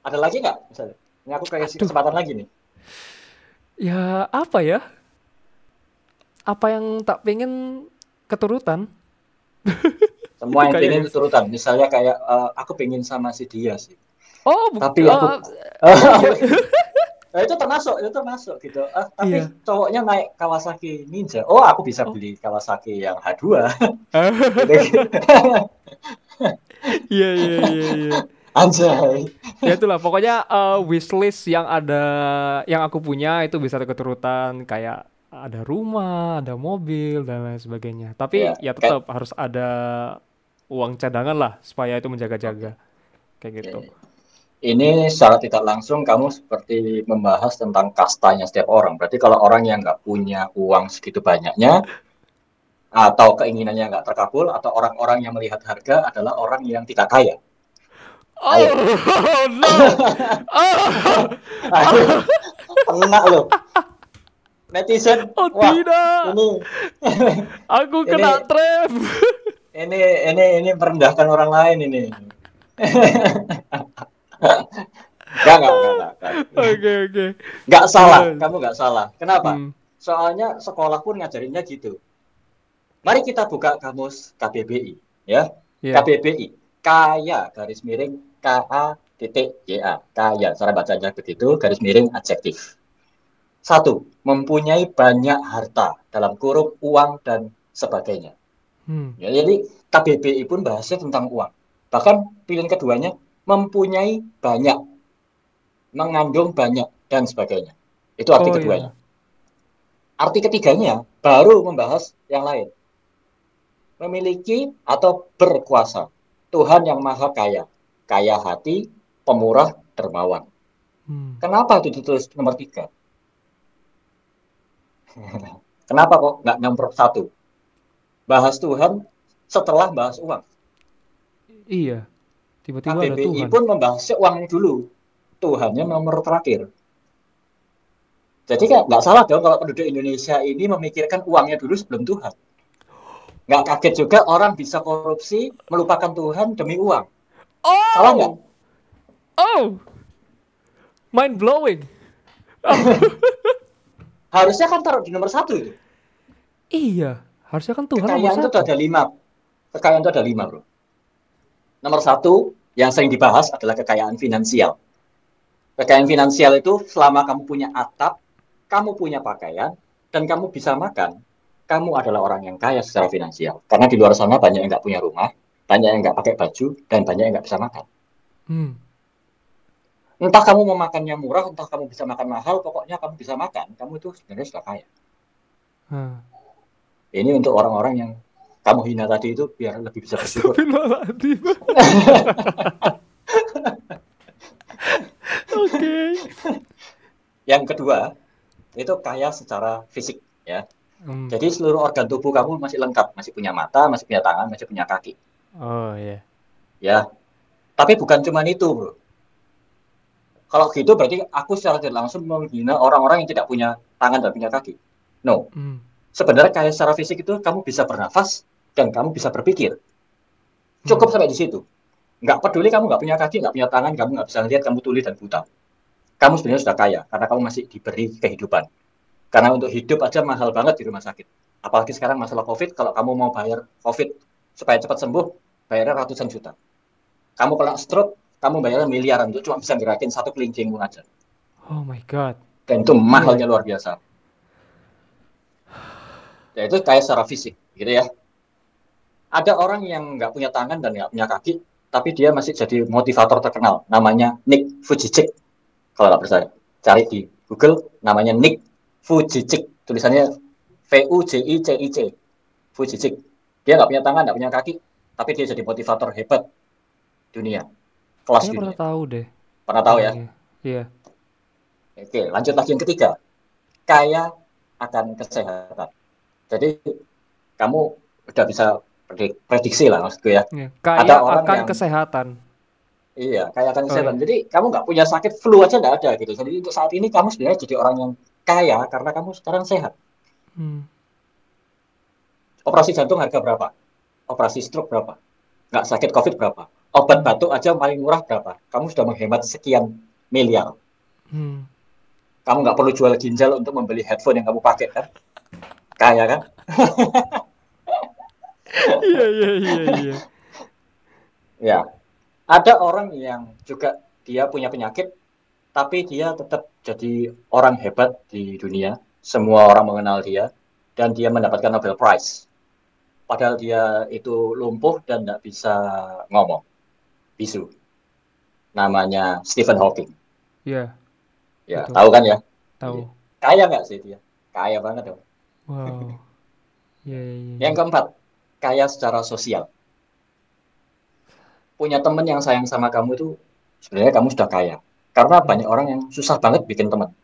ada lagi nggak misalnya ini aku kayak
Aduh.
kesempatan lagi nih
Ya apa ya? Apa yang tak pengen keturutan?
semua yang pengen
gitu.
turutan misalnya kayak eh, aku pengen sama si dia sih
Oh,
tapi aku Nah, itu termasuk, itu termasuk gitu. Ah, tapi
Iya.
cowoknya naik Kawasaki Ninja. Oh, aku bisa
Oh.
beli Kawasaki yang H2.
Iya iya iya iya.
Anjay.
Ya itulah pokoknya eh, wishlist yang ada yang aku punya itu bisa keturutan kayak ada rumah, ada mobil dan lain sebagainya. Tapi
Iya,
ya tetap harus ada uang cadangan lah supaya itu menjaga-jaga. Kayak gitu.
Ini secara tidak langsung kamu seperti membahas tentang kastanya setiap orang. Berarti kalau orang yang nggak punya uang segitu banyaknya, atau keinginannya nggak terkabul, atau orang-orang yang melihat harga adalah orang yang tidak kaya.
Oh,
Ayo.
no. Oh,
kena loh. Netizen,
oh
wah,
tidak.
ini
Aku
Ini-
kena trap.
ini ini ini merendahkan orang lain ini. Gak, gak, gak, gak, gak.
Oke oke.
Gak salah, kamu gak salah. Kenapa?
Hmm.
Soalnya sekolah pun ngajarinnya gitu. Mari kita buka kamus KBBI, ya.
Iya.
KBBI, kaya garis miring K A titik Y A, kaya. Cara bacanya begitu, garis miring adjektif. Satu, mempunyai banyak harta dalam kurung uang dan sebagainya.
Hmm.
Ya, jadi KBBI pun bahasnya tentang uang. Bahkan pilihan keduanya mempunyai banyak, mengandung banyak dan sebagainya. Itu arti
Oh, iya.
keduanya. Arti ketiganya baru membahas yang lain. Memiliki atau berkuasa. Tuhan yang maha kaya. Kaya hati, pemurah, dermawan.
Hmm.
Kenapa itu ditulis nomor tiga? Kenapa kok nggak nomor satu? Bahas Tuhan setelah bahas uang.
Iya. Tiba-tiba ada
KBBI
Tuhan.
pun membahas uangnya dulu. Tuhannya nomor terakhir. Jadi kan nggak salah dong kalau penduduk Indonesia ini memikirkan uangnya dulu sebelum Tuhan. Nggak kaget juga orang bisa korupsi, melupakan Tuhan demi uang.
Oh.
Salah nggak?
Oh. Mind blowing.
Harusnya kan taruh di nomor satu itu.
Iya. Harusnya kan Tuhan nomor
Kekayaan itu ada lima. Kekayaan itu ada lima, bro. Nomor satu yang sering dibahas adalah kekayaan finansial. Kekayaan finansial itu selama kamu punya atap, kamu punya pakaian, dan kamu bisa makan, kamu adalah orang yang kaya secara finansial. Karena di luar sana banyak yang nggak punya rumah, banyak yang nggak pakai baju, dan banyak yang nggak bisa makan.
Hmm.
Entah kamu mau makannya murah, entah kamu bisa makan mahal, pokoknya kamu bisa makan, kamu itu sebenarnya sudah kaya.
Hah.
Ini untuk orang-orang yang kamu hina tadi itu biar lebih bisa bersyukur.
Oke.
Yang kedua, itu kaya secara fisik ya.
Hmm.
Jadi seluruh organ tubuh kamu masih lengkap, masih punya mata, masih punya tangan, masih punya kaki.
Oh iya.
Ya. Tapi bukan cuma itu, Bro. Kalau gitu berarti aku secara tidak langsung menghina orang-orang yang tidak punya tangan dan punya kaki. No.
Hmm.
Sebenarnya kaya secara fisik itu kamu bisa bernafas dan kamu bisa berpikir. Cukup sampai di situ. Nggak peduli kamu nggak punya kaki, nggak punya tangan, kamu nggak bisa lihat, kamu tuli dan buta. Kamu sebenarnya sudah kaya karena kamu masih diberi kehidupan. Karena untuk hidup aja mahal banget di rumah sakit. Apalagi sekarang masalah COVID, kalau kamu mau bayar COVID supaya cepat sembuh, bayarnya ratusan juta. Kamu kena stroke, kamu bayarnya miliaran untuk cuma bisa gerakin satu kelingkingmu aja.
Oh my god.
Dan itu mahalnya luar biasa. Ya itu kayak secara fisik, gitu ya. Ada orang yang nggak punya tangan dan nggak punya kaki, tapi dia masih jadi motivator terkenal. Namanya Nick Vujicic. Kalau nggak percaya, cari di Google. Namanya Nick Vujicic. Tulisannya V U J I C I C. Vujicic. Dia nggak punya tangan, nggak punya kaki, tapi dia jadi motivator hebat dunia. Kelas
pernah
dunia.
tahu deh.
Pernah tahu ya?
Iya. Iya.
Oke, lanjut lagi yang ketiga. Kaya akan kesehatan. Jadi kamu udah bisa predik- prediksi lah maksudku ya.
Iya. Kaya
Ada orang
akan
yang-
kesehatan.
Iya, kaya akan
Oh,
kesehatan. Jadi kamu nggak punya sakit flu aja nggak ada gitu. Jadi untuk saat ini kamu sebenarnya jadi orang yang kaya karena kamu sekarang sehat.
Hmm.
Operasi jantung harga berapa? Operasi stroke berapa? Nggak sakit covid berapa? Obat batuk aja paling murah berapa? Kamu sudah menghemat sekian miliar.
Hmm.
Kamu nggak perlu jual ginjal untuk membeli headphone yang kamu pakai kan? Kaya kan?
Iya iya iya iya.
Ya, ada orang yang juga dia punya penyakit, tapi dia tetap jadi orang hebat di dunia. Semua orang mengenal dia, dan dia mendapatkan Nobel Prize. Padahal dia itu lumpuh dan tidak bisa ngomong, bisu. Namanya Stephen Hawking.
Iya,
Ya,
Betul.
tahu kan ya?
tahu.
Kaya nggak sih dia? Kaya banget dong.
Wow. Iya iya iya.
Yang keempat, kaya secara sosial. Punya teman yang sayang sama kamu itu sebenarnya kamu sudah kaya. Karena banyak orang yang susah banget bikin teman.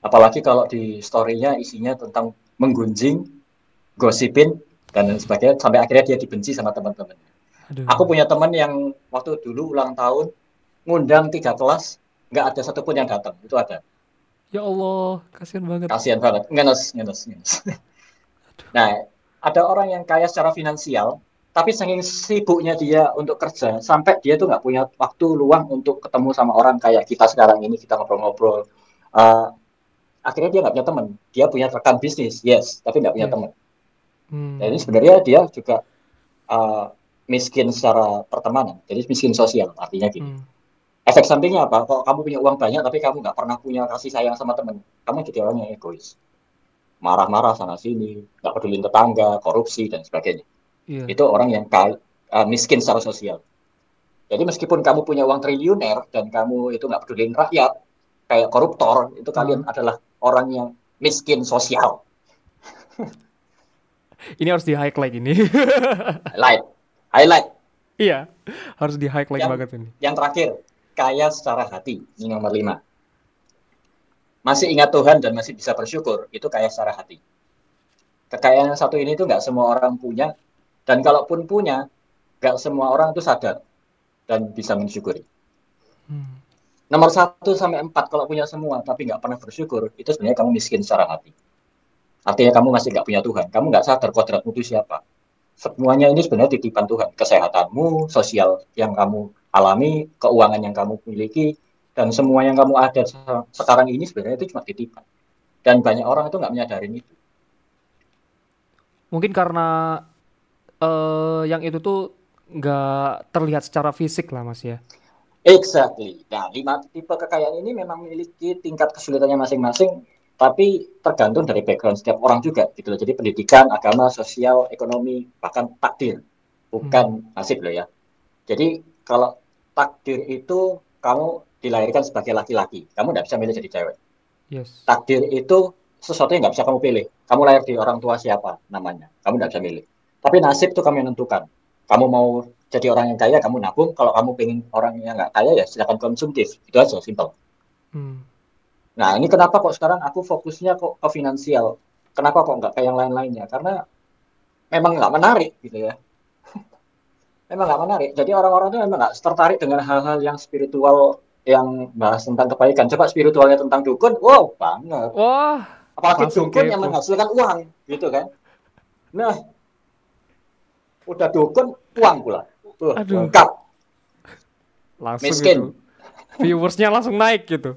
Apalagi kalau di story-nya isinya tentang menggunjing, gosipin, dan lain sebagainya. Sampai akhirnya dia dibenci sama teman-teman. Aku punya teman yang waktu dulu ulang tahun, ngundang tiga kelas, nggak ada satupun yang datang. Itu ada.
Ya Allah, kasihan banget.
Kasihan banget. Ngenes, ngenes, ngenes. Nah, ada orang yang kaya secara finansial, tapi saking sibuknya dia untuk kerja, sampai dia tuh nggak punya waktu luang untuk ketemu sama orang kayak kita sekarang ini, kita ngobrol-ngobrol. Eh, akhirnya dia nggak punya teman. Dia punya rekan bisnis, yes, tapi nggak punya
Yes.
teman.
Hmm.
Jadi sebenarnya dia juga eh, miskin secara pertemanan, jadi miskin sosial, artinya gini.
Hmm.
Efek sampingnya apa? Kalau kamu punya uang banyak tapi kamu nggak pernah punya kasih sayang sama temen, kamu jadi orang yang egois. Marah-marah sana sini, nggak peduli tetangga, korupsi dan sebagainya.
Iya.
Itu orang yang kaya, eh, miskin secara sosial. Jadi meskipun kamu punya uang triliuner dan kamu itu nggak peduli rakyat, kayak koruptor, itu kalian adalah orang yang miskin sosial.
Ini harus di highlight ini.
Highlight, highlight.
Iya, harus di highlight
Yang-
banget ini.
Yang terakhir, kaya secara hati. Ini nomor lima. Masih ingat Tuhan dan masih bisa bersyukur, itu kaya secara hati. Kekayaan yang satu ini itu nggak semua orang punya, dan kalaupun punya, nggak semua orang itu sadar dan bisa mensyukuri. Hmm. Nomor satu sampai empat kalau punya semua tapi nggak pernah bersyukur, itu sebenarnya kamu miskin secara hati. Artinya kamu masih nggak punya Tuhan. Kamu nggak sadar kodratmu itu siapa. Semuanya ini sebenarnya titipan Tuhan. Kesehatanmu, sosial yang kamu alami, keuangan yang kamu miliki, dan semua yang kamu ada sekarang ini sebenarnya itu cuma titipan. Dan banyak orang itu nggak menyadari itu.
Mungkin karena uh, yang itu tuh nggak terlihat secara fisik lah mas ya.
Exactly. Nah, lima tipe kekayaan ini memang memiliki tingkat kesulitannya masing-masing, tapi tergantung dari background setiap orang juga, gitu loh. Jadi pendidikan, agama, sosial, ekonomi, bahkan takdir, bukan hmm. nasib loh ya. Jadi kalau takdir itu kamu dilahirkan sebagai laki-laki, kamu tidak bisa milih jadi cewek. Yes. Takdir itu sesuatu yang nggak bisa kamu pilih. Kamu lahir di orang tua siapa namanya, kamu tidak bisa milih. Tapi nasib itu kamu yang menentukan. Kamu mau jadi orang yang kaya kamu nabung kalau kamu pengen orang yang nggak kaya ya silakan konsumtif itu aja simpel hmm. Nah ini kenapa kok sekarang aku fokusnya kok ke finansial kenapa kok nggak kayak yang lain-lainnya karena memang nggak menarik gitu ya memang nggak menarik jadi orang-orang itu memang nggak tertarik dengan hal-hal yang spiritual yang bahas tentang kebaikan coba spiritualnya tentang dukun wow banget wah apalagi dukun yang menghasilkan uang gitu kan nah udah dukun uang pula Tuh, Aduh. lengkap.
Langsung Miskin. Gitu. Viewersnya langsung naik gitu.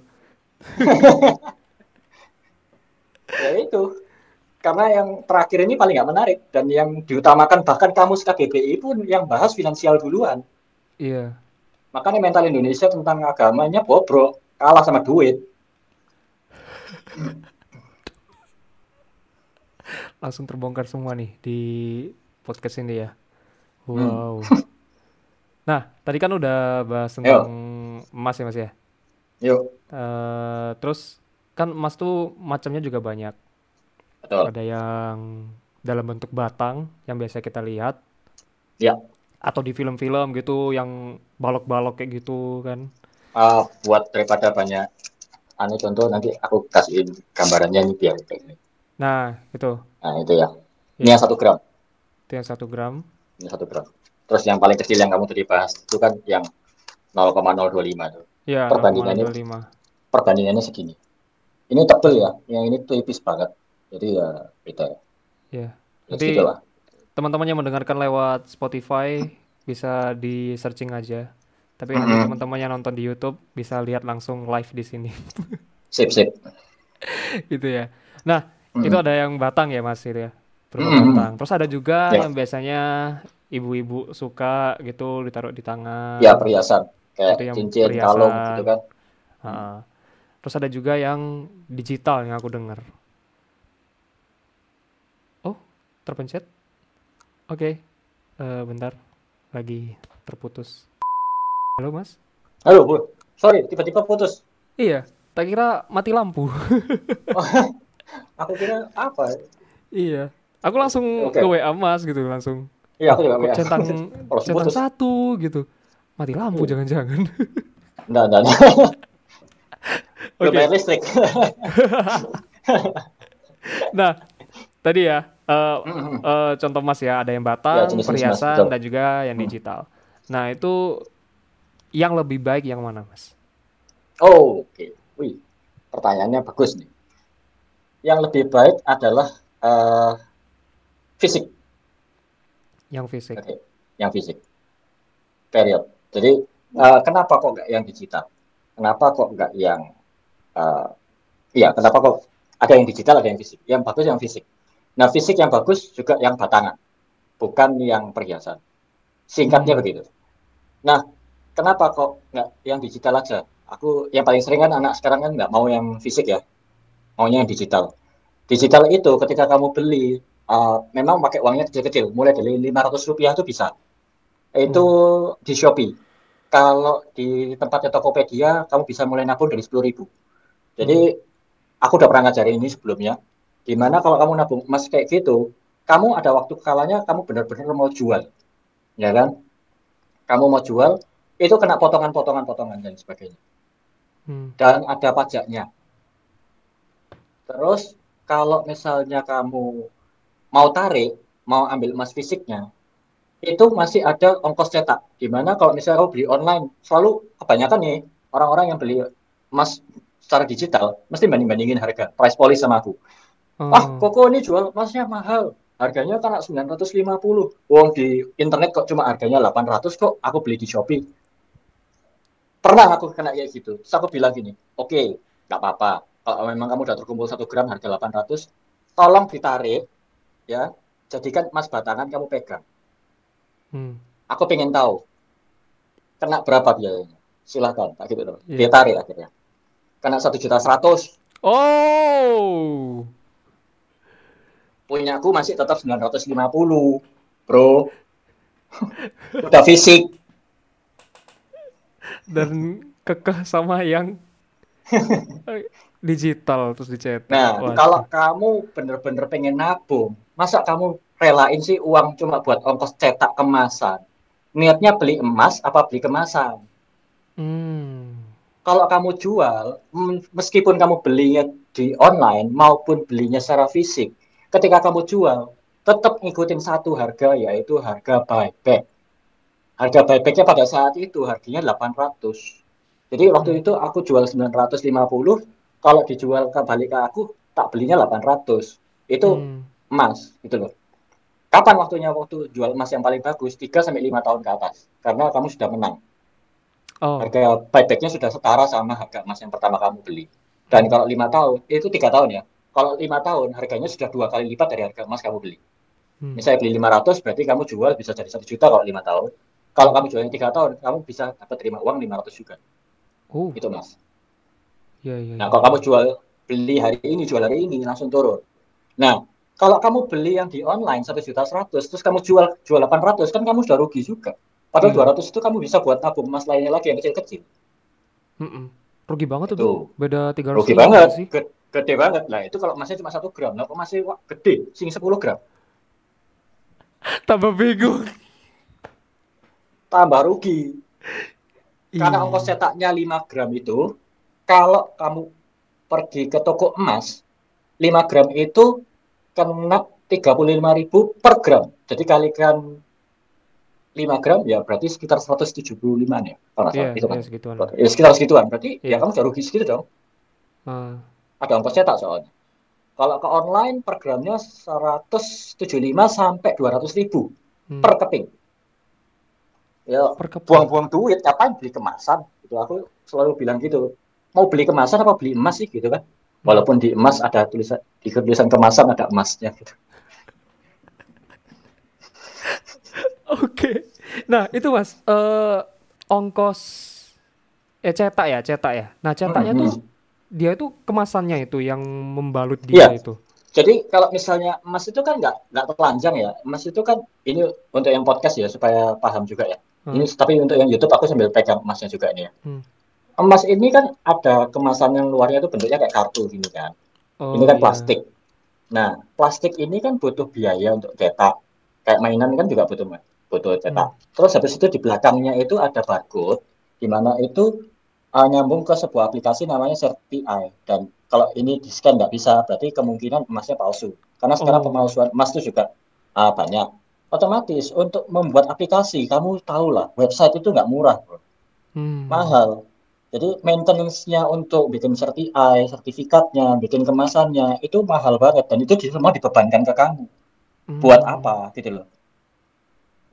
Ya itu. Karena yang terakhir ini paling nggak menarik dan yang diutamakan bahkan kamu KBBI pun yang bahas finansial duluan. Iya. Makanya mental Indonesia tentang agamanya bobrok, kalah sama duit.
Langsung terbongkar semua nih di podcast ini ya. Hmm. Wow. Hmm. Nah, tadi kan udah bahas tentang Yo. emas ya Mas ya. Yuk. Uh, terus kan emas tuh macamnya juga banyak. Betul. Ada yang dalam bentuk batang yang biasa kita lihat. Ya. Atau di film-film gitu yang balok-balok kayak gitu kan.
Uh, buat daripada banyak anu contoh nanti aku kasih gambarannya ini biar.
Nah, itu.
Nah, itu ya. Ini ya. yang satu gram.
Itu yang satu gram.
Ini satu gram. Terus yang paling kecil yang kamu tadi bahas itu kan yang 0,025 tuh. Iya, perbandingannya 0,025. perbandingannya segini. Ini tebel ya, yang ini tipis banget. Jadi ya beda ya.
Iya. Jadi teman-teman yang mendengarkan lewat Spotify bisa di searching aja. Tapi mm -hmm. teman-teman yang nonton di YouTube bisa lihat langsung live di sini.
sip sip.
gitu ya. Nah, mm -hmm. itu ada yang batang ya Mas itu ya. Berupa mm -hmm. batang. Terus ada juga yeah. yang biasanya ibu-ibu suka gitu ditaruh di tangan.
Ya perhiasan kayak cincin, perhiasan. kalung gitu kan.
Uh, terus ada juga yang digital yang aku dengar. Oh, terpencet? Oke, okay. uh, eh, bentar, lagi terputus. Halo mas?
Halo bu, sorry tiba-tiba putus.
Iya, tak kira mati lampu.
aku kira apa?
Iya, aku langsung okay. ke WA mas gitu langsung. Iya, aku juga centang centang satu gitu. Mati lampu iya. jangan-jangan.
Enggak, enggak. Bayar listrik.
nah, tadi ya uh, uh, contoh Mas ya, ada yang batang, ya, perhiasan dan juga yang mm. digital. Nah, itu yang lebih baik yang mana, Mas?
Oh, oke. Okay. Wih, pertanyaannya bagus nih. Yang lebih baik adalah uh, fisik
yang fisik.
Okay. Yang fisik. Period. Jadi uh, kenapa kok nggak yang digital? Kenapa kok nggak yang uh, Iya, kenapa kok ada yang digital, ada yang fisik? Yang bagus yang fisik. Nah, fisik yang bagus juga yang batangan, bukan yang perhiasan. Singkatnya hmm. begitu. Nah, kenapa kok nggak yang digital aja? Aku yang paling sering kan anak sekarang kan nggak mau yang fisik ya, maunya yang digital. Digital itu ketika kamu beli uh, memang pakai uangnya kecil-kecil, mulai dari 500 rupiah itu bisa. Itu hmm. di Shopee. Kalau di tempatnya Tokopedia, kamu bisa mulai nabung dari 10 ribu. Jadi, hmm. aku udah pernah ngajarin ini sebelumnya. Di mana kalau kamu nabung emas kayak gitu, kamu ada waktu kalanya kamu benar-benar mau jual. Ya kan? Kamu mau jual, itu kena potongan-potongan-potongan dan sebagainya.
Hmm.
Dan ada pajaknya. Terus kalau misalnya kamu mau tarik, mau ambil emas fisiknya, itu masih ada ongkos cetak. Gimana kalau misalnya kamu beli online, selalu kebanyakan nih orang-orang yang beli emas secara digital mesti banding-bandingin harga, price policy sama aku.
Oh.
Ah, koko ini jual emasnya mahal. Harganya kan 950. Wong di internet kok cuma harganya 800 kok, aku beli di Shopee. Pernah aku kena kayak gitu. Terus aku bilang gini, oke, okay, nggak apa-apa. Kalau memang kamu udah terkumpul satu gram harga 800, tolong ditarik, ya, jadikan emas batangan kamu pegang.
Hmm.
Aku pengen tahu, kena berapa biayanya? Silahkan, tak gitu.
Iya.
Dia tarik akhirnya. Kena satu juta seratus,
Oh.
punyaku masih tetap 950, bro. Udah fisik.
Dan kekeh sama yang digital terus dicetak.
Nah,
Waduh.
kalau kamu bener-bener pengen nabung, masa kamu relain sih uang cuma buat ongkos cetak kemasan? Niatnya beli emas apa beli kemasan?
Hmm.
Kalau kamu jual, meskipun kamu belinya di online maupun belinya secara fisik, ketika kamu jual, tetap ngikutin satu harga yaitu harga buyback. Harga buybacknya pada saat itu harganya 800. Jadi waktu itu aku jual 950, kalau dijual kembali ke aku, tak belinya 800. Itu
Hmm.
emas, gitu loh. Kapan waktunya waktu jual emas yang paling bagus? 3 sampai 5 tahun ke atas. Karena kamu sudah menang.
Oh.
Harga buybacknya sudah setara sama harga emas yang pertama kamu beli. Dan kalau lima tahun, itu tiga tahun ya. Kalau lima tahun, harganya sudah dua kali lipat dari harga emas kamu beli.
Hmm.
Misalnya beli 500, berarti kamu jual bisa jadi satu juta kalau lima tahun. Kalau kamu jualnya tiga tahun, kamu bisa dapat terima uang 500 juga.
Oh.
Itu mas.
Iya iya.
Nah,
iya.
kalau kamu jual beli hari ini, jual hari ini, langsung turun. Nah, kalau kamu beli yang di online satu juta seratus, terus kamu jual jual 800, kan kamu sudah rugi juga. Padahal
Iya.
200 itu kamu bisa buat tabung emas lainnya lagi yang kecil-kecil.
Mm-mm. Rugi banget
Itu.
tuh. Beda 300
Rugi
ribu
banget,
sih.
Ge- gede banget. Lah itu kalau emasnya cuma satu gram, kok masih wah, gede, sing 10 gram.
Tambah bingung.
Tambah rugi. Karena
Iya.
ongkos cetaknya 5 gram itu, kalau kamu pergi ke toko emas, 5 gram itu kena 35.000 per gram. Jadi kalikan 5 gram ya berarti sekitar 175 ya. Kalau nggak
Iya,
itu kan.
iya segituan.
Ya, sekitar segituan. Berarti
Iya.
ya kamu udah rugi segitu dong.
Ah,
Ada ongkos cetak soalnya. Kalau ke online per gramnya 175 sampai 200 ribu
hmm.
per keping. Ya, buang-buang duit, ngapain beli kemasan? Gitu. Aku selalu bilang gitu. Mau beli kemasan apa beli emas sih gitu kan? Walaupun di emas ada tulisan di tulisan kemasan ada emasnya gitu.
Oke. Nah, itu Mas, eh ongkos eh cetak ya, cetak ya. Nah, cetaknya
Mhm.
tuh dia itu kemasannya itu yang membalut dia
Iya.
itu.
Jadi kalau misalnya emas itu kan nggak nggak telanjang ya. Emas itu kan ini untuk yang podcast ya supaya paham juga ya.
Hmm.
Ini tapi untuk yang YouTube aku sambil pegang emasnya juga ini ya.
Hmm.
Emas ini kan ada kemasan yang luarnya itu bentuknya kayak kartu gini kan.
Oh,
Ini kan
iya.
plastik. Nah, plastik ini kan butuh biaya untuk cetak. Kayak mainan kan juga butuh butuh cetak. Terus habis itu di belakangnya itu ada barcode, di mana itu uh, nyambung ke sebuah aplikasi namanya CertiEye. Dan kalau ini di scan nggak bisa, berarti kemungkinan emasnya palsu. Karena sekarang
Oh.
pemalsuan emas itu juga uh, banyak. Otomatis untuk membuat aplikasi, kamu tahu lah, website itu nggak murah, bro.
Hmm.
mahal. Jadi maintenance-nya untuk bikin CertiEye, sertifikatnya, bikin kemasannya itu mahal banget dan itu semua dibebankan ke kamu. Buat
Hmm.
apa gitu loh.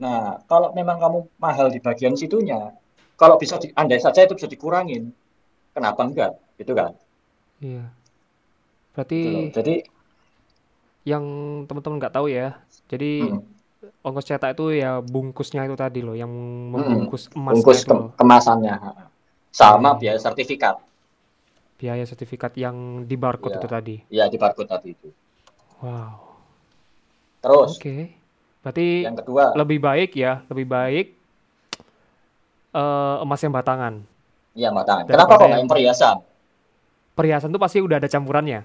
Nah, kalau memang kamu mahal di bagian situnya, kalau bisa di, andai saja itu bisa dikurangin, kenapa enggak? Gitu kan?
Iya. Berarti
Gitu loh. Jadi,
yang teman-teman nggak tahu ya. Jadi
mm,
ongkos cetak itu ya bungkusnya itu tadi loh, yang membungkus emasnya
bungkus
itu
ke-
loh.
kemasannya sama
Iya.
biaya sertifikat,
Biaya sertifikat yang di barcode
Iya.
itu tadi.
ya di barcode tadi itu.
Wow.
Terus
Oke. Berarti
yang kedua,
lebih baik ya, lebih baik eh, emas yang batangan.
ya matang.
Daripada
Kenapa kok
yang-
perhiasan?
Perhiasan tuh pasti udah ada campurannya.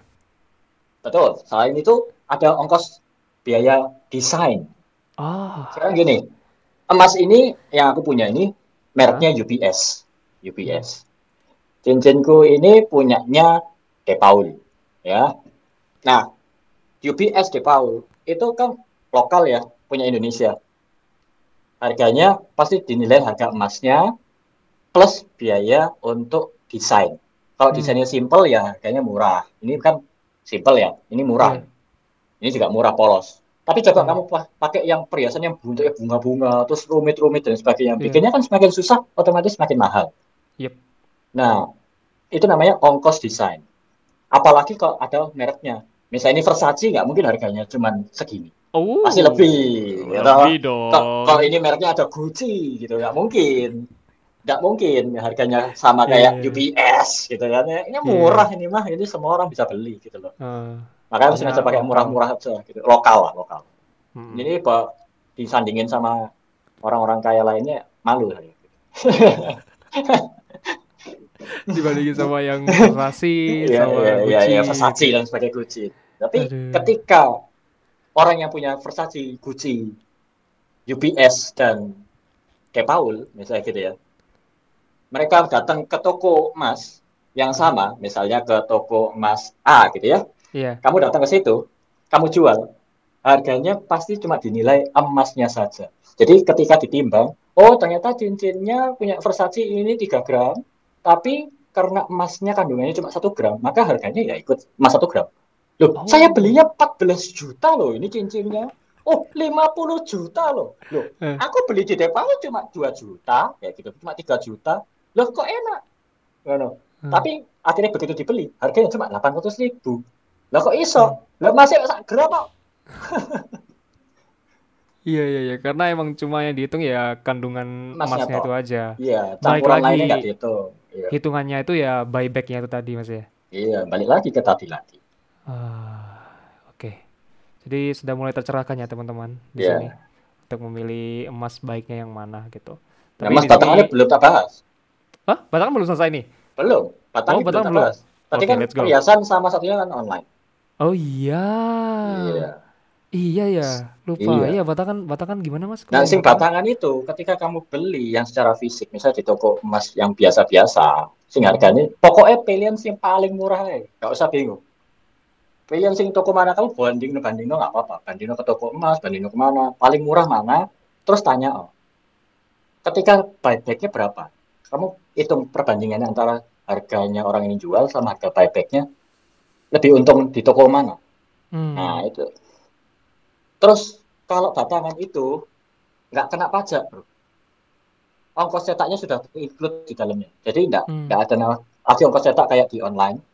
Betul. Selain itu ada ongkos biaya desain.
Ah,
Sekarang gini, emas ini yang aku punya ini Mereknya UPS. UPS. Cincinku ini punyanya De Paul, ya. Nah, UPS De Paul itu kan lokal ya, punya Indonesia. Harganya pasti dinilai harga emasnya plus biaya untuk desain. Kalau
Hmm.
desainnya simple ya harganya murah. Ini kan simple ya, ini murah.
Iya.
Ini juga murah polos. Tapi coba
Hmm.
kamu pa- pakai yang perhiasan yang bentuknya bunga-bunga, terus rumit-rumit dan sebagainya.
Iya.
Bikinnya kan semakin susah, otomatis semakin mahal.
Yep.
Nah, itu namanya ongkos desain. Apalagi kalau ada mereknya. Misalnya ini Versace, nggak mungkin harganya cuma segini.
Oh.
Pasti lebih. ya?
Lebih dong.
Kok- Kalau ini mereknya ada Gucci gitu, nggak mungkin. Nggak mungkin harganya sama
Iya,
kayak
iya, iya.
UPS gitu kan. Ini murah ini mah, ini semua orang bisa beli gitu loh.
Eh,
Makanya sengaja pakai murah-murah aja gitu. Lokal lah, lokal.
mm.
Jadi Pak disandingin sama orang-orang kaya lainnya malu saya.
dibandingin sama yang Versace
Iya,
sama
iya, iya,
Gucci.
iya, Versace dan sebagai Gucci. Tapi
Aduh.
ketika orang yang punya Versace, Gucci, UPS dan De Paul, misalnya gitu ya, mereka datang ke toko emas yang sama, misalnya ke toko emas A gitu ya,
Iya.
kamu datang ke situ, kamu jual, harganya pasti cuma dinilai emasnya saja. Jadi ketika ditimbang, oh ternyata cincinnya punya Versace ini 3 gram, tapi karena emasnya kandungannya cuma satu gram, maka harganya ya ikut emas satu gram. Loh,
Oh.
saya belinya 14 juta loh ini cincinnya. Oh, 50 juta loh. Loh,
Eh.
aku beli di Depau cuma 2 juta, kayak gitu, cuma 3 juta. Loh, kok enak? Ngono.
Hmm.
Tapi akhirnya begitu dibeli, harganya cuma 800 ribu. Lah kok iso? Lah masih sak gram kok.
Iya iya iya karena emang cuma yang dihitung ya kandungan
Emasnya
emasnya itu aja.
Iya, campuran
lagi.
lainnya nggak dihitung. Iya.
Hitungannya itu ya buybacknya itu tadi Mas ya.
iya, balik lagi ke tadi lagi.
Ah, oke. Jadi sudah mulai tercerahkan ya teman-teman di
Iya.
sini untuk memilih emas baiknya yang mana gitu.
Nah,
Tapi
Mas
di
batangannya
sini,
belum tak bahas.
Hah? Batangan belum selesai nih.
Belum.
Oh, batang
tak
belum.
Tadi
Oke,
kan perhiasan sama satunya kan online.
Oh iya.
Iya.
Iya ya, lupa.
Iya.
Iya, batangan batangan gimana Mas?
Nah, sing
batangan?
itu ketika kamu beli yang secara fisik, misalnya di toko emas yang biasa-biasa, sing harganya pokoknya pilihan sing paling murah ya, nggak usah bingung. Pilihan sing toko mana kamu banding banding nggak apa-apa, banding ke toko emas, banding ke mana, paling murah mana, terus tanya oh, ketika buybacknya berapa, kamu hitung perbandingannya antara harganya orang ini jual sama harga buybacknya, lebih untung di toko mana.
Hmm.
Nah, itu. Terus kalau batangan itu nggak kena pajak, bro. Ongkos cetaknya sudah include di dalamnya. Jadi nggak
Hmm.
nggak ada nama lagi ongkos cetak kayak di online.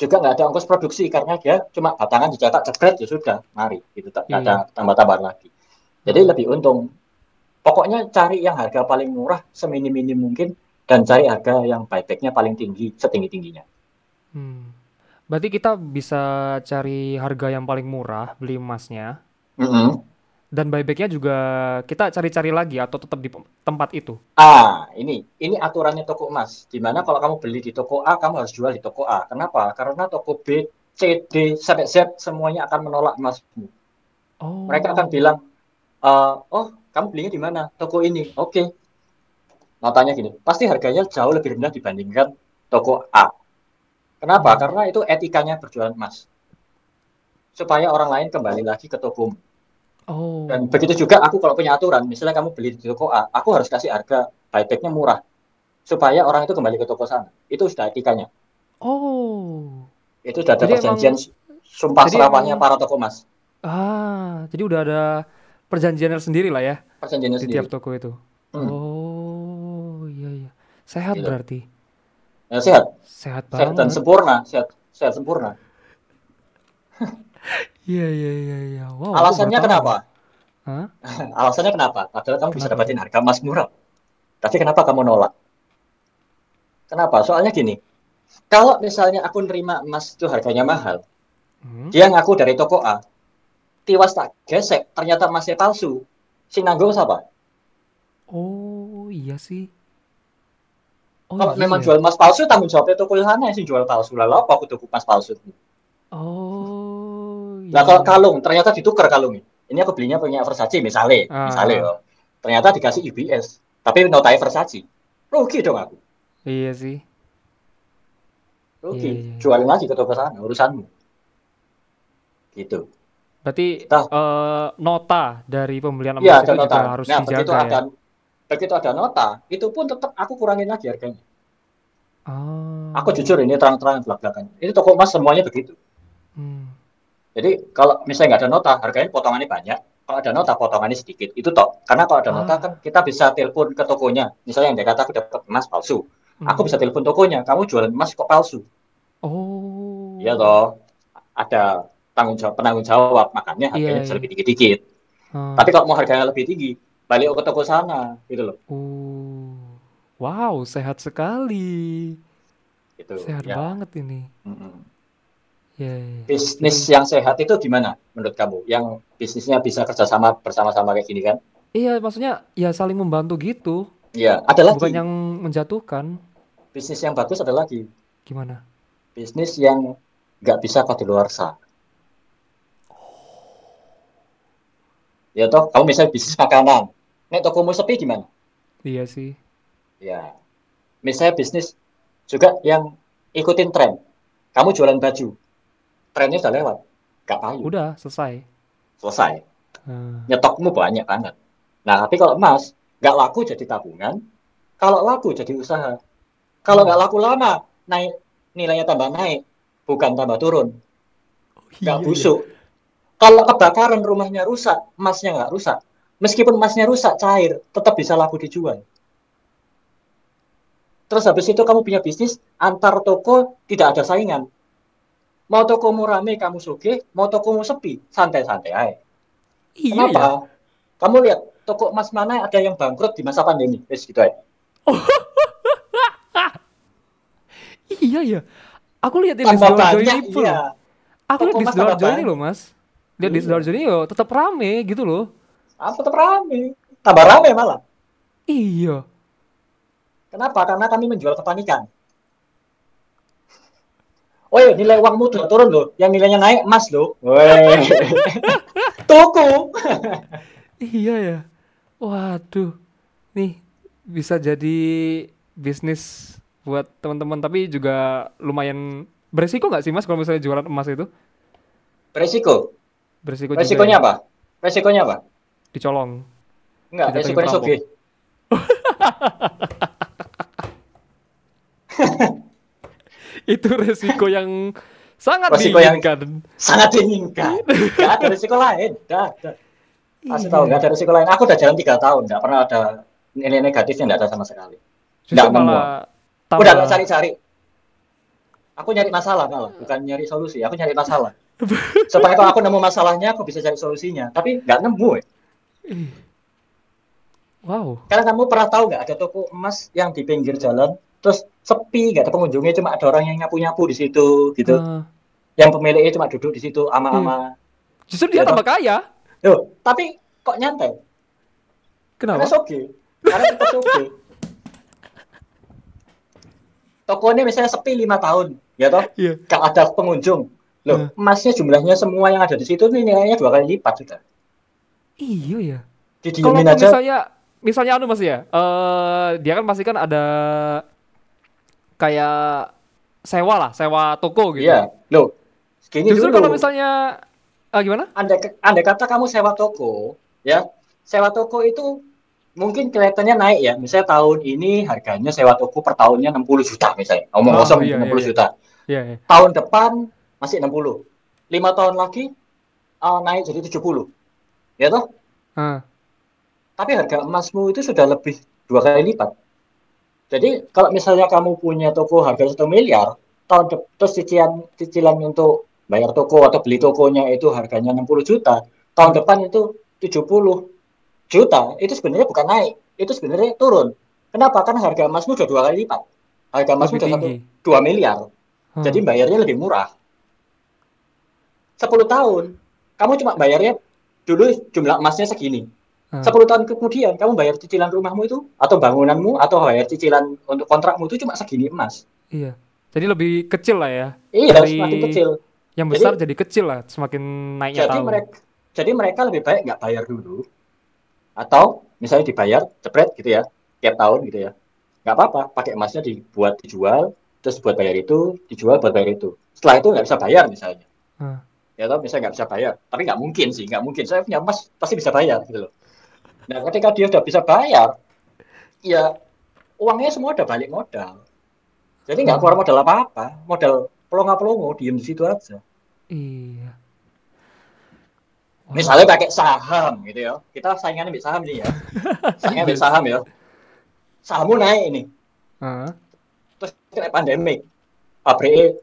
Juga nggak ada ongkos produksi karena dia cuma batangan dicetak jebret ya sudah, mari gitu. Tak nggak ada tambah-tambahan lagi. Jadi
Hmm.
lebih untung. Pokoknya cari yang harga paling murah seminim-minim mungkin dan cari harga yang buybacknya paling tinggi setinggi-tingginya.
Hmm. Berarti kita bisa cari harga yang paling murah beli emasnya
Mm-mm.
dan buybacknya juga kita cari-cari lagi atau tetap di tempat itu.
Ah, ini ini aturannya toko emas. Di mana kalau kamu beli di toko A, kamu harus jual di toko A. Kenapa? Karena toko B, C, D, sampai Z semuanya akan menolak emasmu.
Oh.
Mereka akan bilang, "Eh, oh, kamu belinya di mana? Toko ini. Oke. Notanya gini, pasti harganya jauh lebih rendah dibandingkan toko A. Kenapa?
Hmm.
Karena itu etikanya berjualan emas. Supaya orang lain kembali lagi ke tokomu.
Oh.
Dan begitu juga aku kalau punya aturan, misalnya kamu beli di toko A, aku harus kasih harga buybacknya murah. Supaya orang itu kembali ke toko sana. Itu sudah etikanya.
Oh.
Itu sudah ada
Jadi
perjanjian
emang-
sumpah serapahnya
emang-
para toko emas.
Ah, jadi udah ada perjanjiannya sendiri lah ya
Perjanjiannya
di
sendiri.
tiap toko itu.
Hmm.
Oh, iya iya. Sehat
Gitu.
berarti.
Ya, sehat,
Sehat
sehat dan
banget.
sempurna, sehat, sehat sempurna.
Iya iya iya iya. Wow,
Alasannya kenapa?
Hah?
Alasannya kenapa? Padahal kamu bisa
Kenapa
dapatin harga emas murah. Tapi kenapa kamu nolak? Kenapa? Soalnya gini, kalau misalnya aku nerima emas itu harganya mahal,
Hmm?
dia ngaku dari toko A, tiwas tak gesek, ternyata emasnya palsu. Si nanggung siapa?
Oh, iya sih. Oh,
Kalau
iya
memang
ya.
jual emas palsu, tanggung jawabnya toko sana sih jual palsu. Lalu apa aku tuku emas palsu?
Oh,
Nah kalau kalung, ternyata ditukar kalungnya. Ini aku belinya punya Versace misalnya,
Ah.
misalnya ya. Ternyata dikasih UBS, tapi notanya Versace. rugi dong aku.
Iya sih.
Rugi.
Iya, iya.
Jualin lagi ke toko sana, urusanmu. Gitu.
Berarti
Kita-
eh, nota dari pembelian emas
ada
itu
nota.
juga harus
Nah, begitu
dijaga
ada
ya.
begitu ada nota, itu pun tetap aku kurangin lagi harganya.
Ah.
Aku jujur ini terang-terangan belak-belakan. Ini toko emas semuanya begitu.
Hmm.
Jadi kalau misalnya nggak ada nota, harganya potongannya banyak. Kalau ada nota, potongannya sedikit. Itu toh. Karena kalau ada nota
Ah.
kan kita bisa telepon ke tokonya. Misalnya yang dia kata aku dapat emas palsu.
Hmm.
Aku bisa telepon tokonya. Kamu jualan emas kok palsu?
Oh.
Iya toh. Ada tanggung jawab penanggung jawab makanya harganya
Iya,
bisa
iya.
lebih dikit-dikit.
Ah.
Tapi kalau mau harganya lebih tinggi, balik ke toko sana gitu loh.
Oh. Wow, sehat sekali.
Gitu.
Sehat
Ya.
banget ini. Ya, ya, ya.
Bisnis yang sehat itu gimana menurut kamu? Yang bisnisnya bisa kerjasama bersama-sama kayak gini kan?
Iya, maksudnya ya saling membantu gitu,
Iya. Ada lagi.
bukan yang menjatuhkan.
Bisnis yang bagus ada lagi.
Gimana?
Bisnis yang nggak bisa kadaluarsa. Ya toh, kamu misalnya bisnis makanan. Nek tokomu sepi gimana?
Iya sih.
Ya. Misalnya bisnis juga yang ikutin tren. Kamu jualan baju. Trennya udah lewat. Gak payu.
Udah selesai.
Selesai.
Ah.
Nyetokmu banyak banget. Nah, tapi kalau emas, nggak laku jadi tabungan. Kalau laku jadi usaha. Kalau nggak laku lama, naik nilainya tambah naik. Bukan tambah turun. Nggak
Iya, iya.
busuk. Kalau kebakaran rumahnya rusak, emasnya nggak rusak. Meskipun emasnya rusak, cair, tetap bisa laku dijual. Terus habis itu kamu punya bisnis, antar toko tidak ada saingan. Mau tokomu rame, kamu sugih. Mau tokomu sepi, santai-santai aja.
Iya
Kenapa?
ya.
Kamu lihat toko emas mana ada yang bangkrut di masa pandemi? Wes gitu aja.
Iya ya. Aku lihat di Sidoarjo ini pun.
iya.
Aku lihat di Sidoarjo ini loh, Mas. Lihat di
Iya.
Sidoarjo ini yo tetap rame gitu loh.
Ah, tetap rame. Tambah rame malah.
Iya.
Kenapa? Karena kami menjual kepanikan. Oh iya, nilai uangmu udah turun loh. Yang nilainya naik emas loh. Woi. Toko.
Iya ya. Waduh. Nih bisa jadi bisnis buat teman-teman tapi juga lumayan beresiko nggak sih Mas kalau misalnya jualan emas itu?
Resiko.
Beresiko juga
Resikonya
ya?
apa? Resikonya apa?
Dicolong.
Enggak, resikonya
perampok. Itu resiko yang sangat
Resiko yang-
diinginkan.
Sangat diinginkan. Enggak ada resiko lain. Enggak ada. Kasih tahu, enggak ada resiko lain. Aku udah jalan tiga tahun, enggak pernah ada nilai negatifnya, enggak ada sama sekali.
Justru
Nggak nemu.
malah
Udah enggak cari-cari. Aku nyari masalah malah, bukan nyari solusi. Aku nyari masalah. Supaya kalau aku nemu masalahnya, aku bisa cari solusinya. Tapi nggak nemu. ya.
Wow.
Karena kamu pernah tahu nggak ada toko emas yang di pinggir jalan, terus sepi, nggak ada pengunjungnya, cuma ada orang yang nyapu-nyapu di situ, gitu.
Nah,
Yang pemiliknya cuma duduk di situ, ama-ama.
justru dia
Iya,
tambah kaya.
Loh, tapi kok nyantai? Karena
Kenapa?
soge. Karena kita soge. Tokonya misalnya sepi lima tahun, ya toh?
Iya.
Nggak ada pengunjung. Loh,
Hmm.
emasnya jumlahnya semua yang ada di situ nih nilainya dua kali lipat sudah.
Iya ya. Kalau misalnya misalnya anu Mas ya, eh dia kan pasti kan ada kayak sewa lah, sewa toko gitu.
Iya, loh. Gini
Justru
dulu.
kalau misalnya ah, gimana?
andai, andai kata kamu sewa toko, ya, sewa toko itu mungkin kelihatannya naik ya. Misalnya tahun ini harganya sewa toko per tahunnya 60 juta misalnya. Omong
Oh,
kosong
iya,
60
iya,
juta.
Iya, iya.
Tahun depan masih 60. Lima tahun lagi uh, naik jadi 70. Ya toh?
Ah,
Tapi harga emasmu itu sudah lebih dua kali lipat. Jadi kalau misalnya kamu punya toko harga satu miliar, tahun terus cicilan cicilan untuk bayar toko atau beli tokonya itu harganya 60 juta, tahun depan itu 70 juta, itu sebenarnya bukan naik, itu sebenarnya turun. Kenapa? Karena harga emasmu sudah dua kali lipat. Harga emasmu
lebih
sudah satu dua miliar,
Ah,
jadi bayarnya lebih murah. 10 tahun, kamu cuma bayarnya dulu jumlah emasnya segini.
Ah.
10 tahun kemudian kamu bayar cicilan rumahmu itu atau bangunanmu atau bayar cicilan untuk kontrakmu itu cuma segini emas.
Iya. Jadi lebih kecil lah ya.
Iya,
Dari
semakin kecil.
Yang
Jadi-
besar jadi kecil lah semakin naiknya
Jadi
tahun.
mereka jadi mereka lebih baik nggak bayar dulu atau misalnya dibayar jepret gitu ya tiap tahun gitu ya. nggak apa-apa pakai emasnya dibuat dijual terus buat bayar itu dijual buat bayar itu setelah itu nggak bisa bayar misalnya
Hmm.
ya tau misalnya nggak bisa bayar tapi nggak mungkin sih nggak mungkin saya punya emas pasti bisa bayar gitu loh nah ketika dia udah bisa bayar ya uangnya semua udah balik modal. Jadi nggak keluar modal apa-apa. Modal pelongo-pelongo diem di situ aja.
Iya. Wah.
misalnya pakai saham gitu ya. Kita saingannya ambil saham nih ya. Saingannya ambil saham ya. Sahammu naik ini.
Ah,
terus kena pandemik. Pabriknya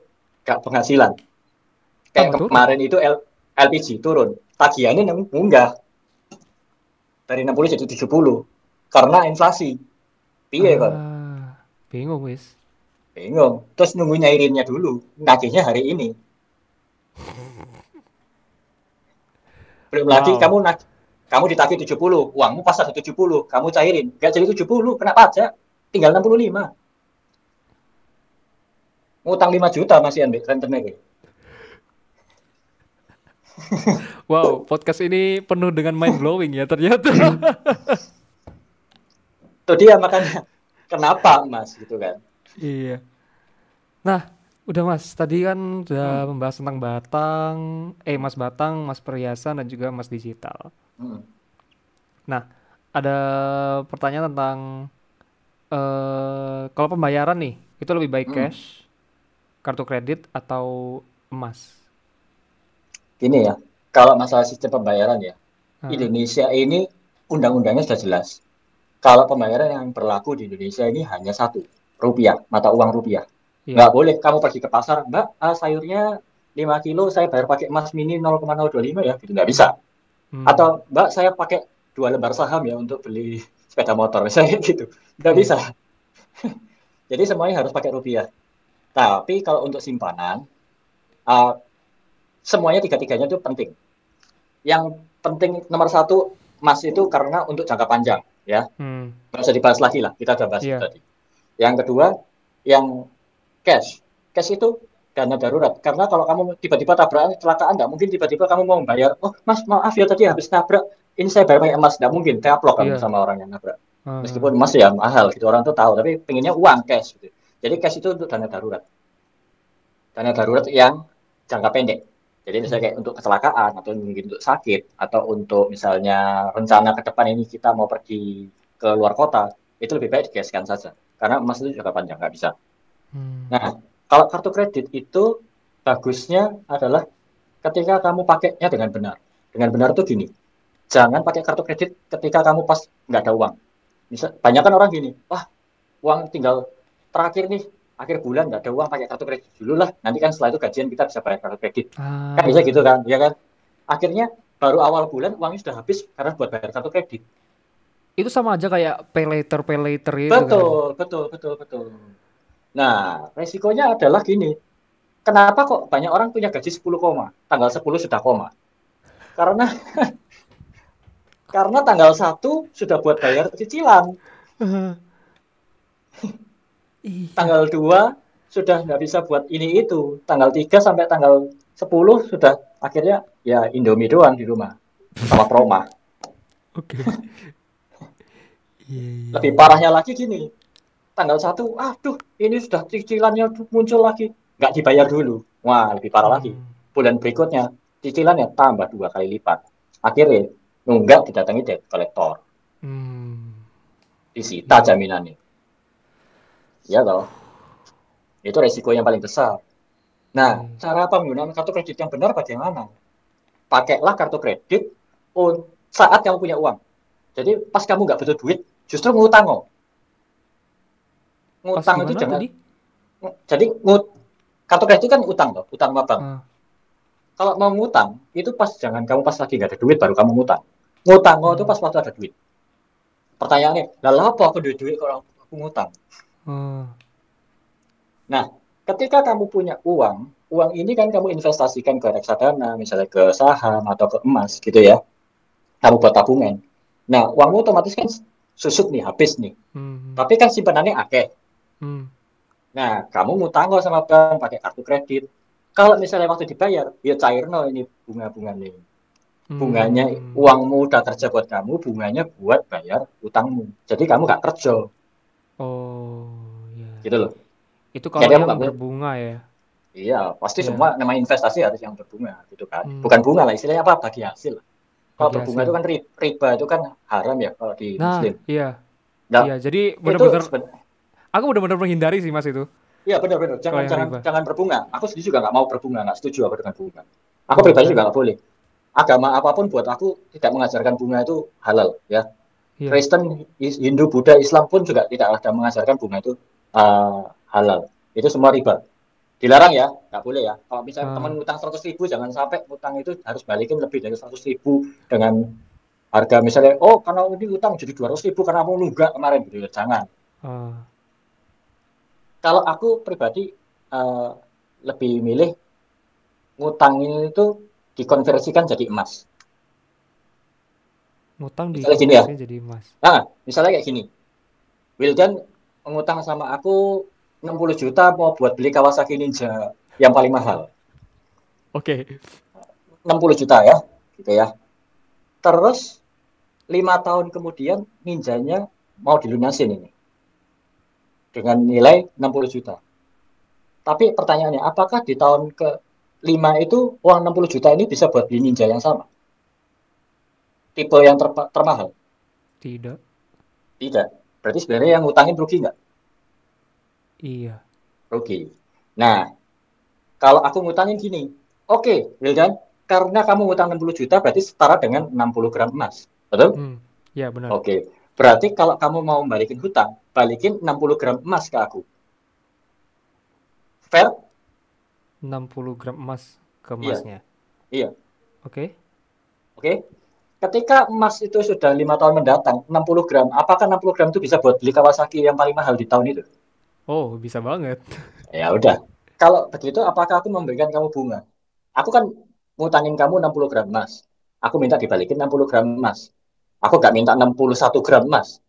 gak penghasilan. Kayak
turun.
kemarin itu L- LPG turun. Tagihannya munggah dari 60 jadi 70 karena inflasi. Piye kok
ah, bingung wis.
bingung. Terus nunggu nyairinnya dulu. Nagihnya hari ini. Belum lagi
Wow.
kamu nag kamu ditagih 70 uangmu pas ada 70 kamu cairin. Gak jadi 70 kena pajak. Tinggal 65 ngutang 5 juta masih ambil rentenir
Wow, podcast ini penuh dengan mind blowing ya ternyata.
itu dia makanya kenapa mas gitu kan
Iya. Nah, udah Mas. Tadi kan udah membahas tentang batang, eh Mas batang, Mas perhiasan dan juga Mas digital.
Hmm.
Nah, ada pertanyaan tentang eh kalau pembayaran nih, itu lebih baik
Hmm.
cash, kartu kredit atau emas?
Gini ya kalau masalah sistem pembayaran ya
Ah,
Indonesia ini undang-undangnya sudah jelas. Kalau pembayaran yang berlaku di Indonesia ini hanya satu rupiah mata uang rupiah.
Iya.
nggak boleh kamu pergi ke pasar mbak ah, sayurnya 5 kilo saya bayar pakai emas mini 0,025 ya gitu nggak bisa.
Hmm.
atau mbak saya pakai dua lembar saham ya untuk beli sepeda motor misalnya gitu. Nggak
Hmm.
bisa. Jadi semuanya harus pakai rupiah. Tapi kalau untuk simpanan uh, semuanya tiga-tiganya itu penting. Yang penting nomor satu emas itu karena untuk jangka panjang ya.
Hmm.
usah dibahas lagi lah kita udah bahas
Iya.
tadi. Yang kedua yang cash. Cash itu dana darurat. Karena kalau kamu tiba-tiba tabrakan kecelakaan nggak mungkin tiba-tiba kamu mau bayar oh mas maaf ya tadi habis nabrak. Ini saya bayar pakai emas nggak mungkin teaplok kamu
Iya.
sama orang yang nabrak.
Ah,
meskipun emas ya mahal gitu orang tuh tahu tapi pengennya uang cash gitu. Jadi cash itu untuk dana darurat. Dana darurat yang jangka pendek jadi misalnya kayak untuk kecelakaan atau mungkin untuk sakit atau untuk misalnya rencana ke depan ini kita mau pergi ke luar kota itu lebih baik dikasihkan saja karena emas itu jangka panjang nggak bisa
hmm.
Nah, kalau kartu kredit itu bagusnya adalah ketika kamu pakainya dengan benar. Dengan benar itu gini, jangan pakai kartu kredit ketika kamu pas nggak ada uang. Misal, banyak kan orang gini, wah uang tinggal terakhir nih, akhir bulan nggak ada uang pakai kartu kredit dulu lah. Nanti kan setelah itu gajian kita bisa bayar kartu kredit.
Ah,
Kan bisa gitu kan, ya kan? Akhirnya baru awal bulan uangnya sudah habis karena buat bayar kartu kredit.
itu sama aja kayak pay later pay later itu kan.
Betul, betul, betul, betul. Nah, resikonya adalah gini. Kenapa kok banyak orang punya gaji 10 koma, tanggal 10 sudah koma? Karena karena tanggal 1 sudah buat bayar cicilan,
Iya.
tanggal 2 sudah nggak bisa buat ini itu, tanggal 3 sampai tanggal 10 sudah akhirnya ya Indomie doang di rumah sama Proma.
Oke. Iya, iya.
Lebih parahnya lagi gini, tanggal 1, aduh ini sudah cicilannya muncul lagi, nggak dibayar dulu. Wah, lebih parah lagi.
Hmm.
bulan berikutnya cicilannya tambah dua kali lipat. Akhirnya nunggak didatangi debt collector,
Hmm.
disita jaminannya. Ya toh. Itu resiko yang paling besar. Nah,
Hmm.
cara penggunaan kartu kredit yang benar bagaimana? Pakailah kartu kredit saat kamu punya uang. Jadi pas kamu nggak butuh duit, justru ngutang kok.
Pas
Ngutang itu jangan.
tadi?
Jadi ngut kartu kredit kan utang loh, utang sama bank.
Ah.
kalau mau ngutang itu pas jangan kamu pas lagi nggak ada duit baru kamu ngutang ngutang mau itu
Hmm.
pas waktu ada duit pertanyaannya lah apa aku duit duit kalau aku ngutang
Ah.
nah ketika kamu punya uang uang ini kan kamu investasikan ke reksadana misalnya ke saham atau ke emas gitu ya kamu buat tabungan nah uangmu otomatis kan susut nih habis nih
Hmm.
tapi kan simpanannya akeh
Hmm.
Nah, kamu ngutang kok sama bank pakai kartu kredit. Kalau misalnya waktu dibayar, ya cairno ini bunga-bunganya. Bunganya,
Hmm.
uangmu udah kerja buat kamu, bunganya buat bayar utangmu. Jadi kamu nggak kerja.
Oh, ya.
gitu loh.
Itu kalau
Jadi aku
yang
ngambil-
berbunga ya.
Iya, pasti
Iya.
semua nama investasi harus yang berbunga gitu kan.
Hmm.
Bukan bunga lah, istilahnya apa? Bagi hasil. Kalau
Bagi
berbunga
hasil.
itu kan ri- riba itu kan haram ya kalau di
Nah,
muslim.
iya.
Nah,
Iya, jadi benar-benar aku benar-benar menghindari sih Mas itu.
Iya benar-benar. Jangan jangan
riba.
jangan berbunga. Aku sendiri juga nggak mau berbunga, nggak setuju aku dengan bunga. Aku
Oh,
pribadi
kan?
juga nggak boleh. Agama apa pun buat aku tidak mengajarkan bunga itu halal ya.
Iya.
Kristen, Is- Hindu, Buddha, Islam pun juga tidak ada mengajarkan bunga itu uh, halal. Itu semua riba. Dilarang ya, nggak boleh ya. Kalau misalnya
Ah.
teman utang 100 ribu, jangan sampai utang itu harus balikin lebih dari 100 ribu dengan harga misalnya, oh karena ini utang jadi 200 ribu karena mau nunggak kemarin gitu. Jangan.
Ah,
Kalau aku pribadi uh, lebih milih ngutangin itu dikonversikan jadi emas.
Ngutang di
Misalnya gini ya.
jadi emas.
Nah, misalnya kayak gini. Wildan mengutang sama aku 60 juta mau buat beli Kawasaki Ninja yang paling mahal.
Oke.
60 juta ya, gitu ya. Terus lima tahun kemudian ninjanya mau dilunasin ini dengan nilai 60 juta. Tapi pertanyaannya, apakah di tahun ke lima itu uang 60 juta ini bisa buat beli ninja yang sama? Tipe yang terpa- termahal?
Tidak.
Tidak. Berarti sebenarnya yang ngutangin rugi nggak?
Iya.
Rugi. Nah, kalau aku ngutangin gini, oke, Wildan, karena kamu ngutang 60 juta berarti setara dengan 60 gram emas. Betul?
Hmm. Ya benar.
Oke. Berarti kalau kamu mau balikin hutang, balikin 60 gram emas ke aku. Fair?
60 gram emas ke
Iya.
emasnya.
Iya.
Oke.
Oke. Ketika emas itu sudah lima tahun mendatang, 60 gram, apakah 60 gram itu bisa buat beli Kawasaki yang paling mahal di tahun itu?
Oh, bisa banget.
Ya udah. Kalau begitu, apakah aku memberikan kamu bunga? Aku kan ngutangin kamu 60 gram emas. Aku minta dibalikin 60 gram emas. Aku nggak minta 61 gram emas.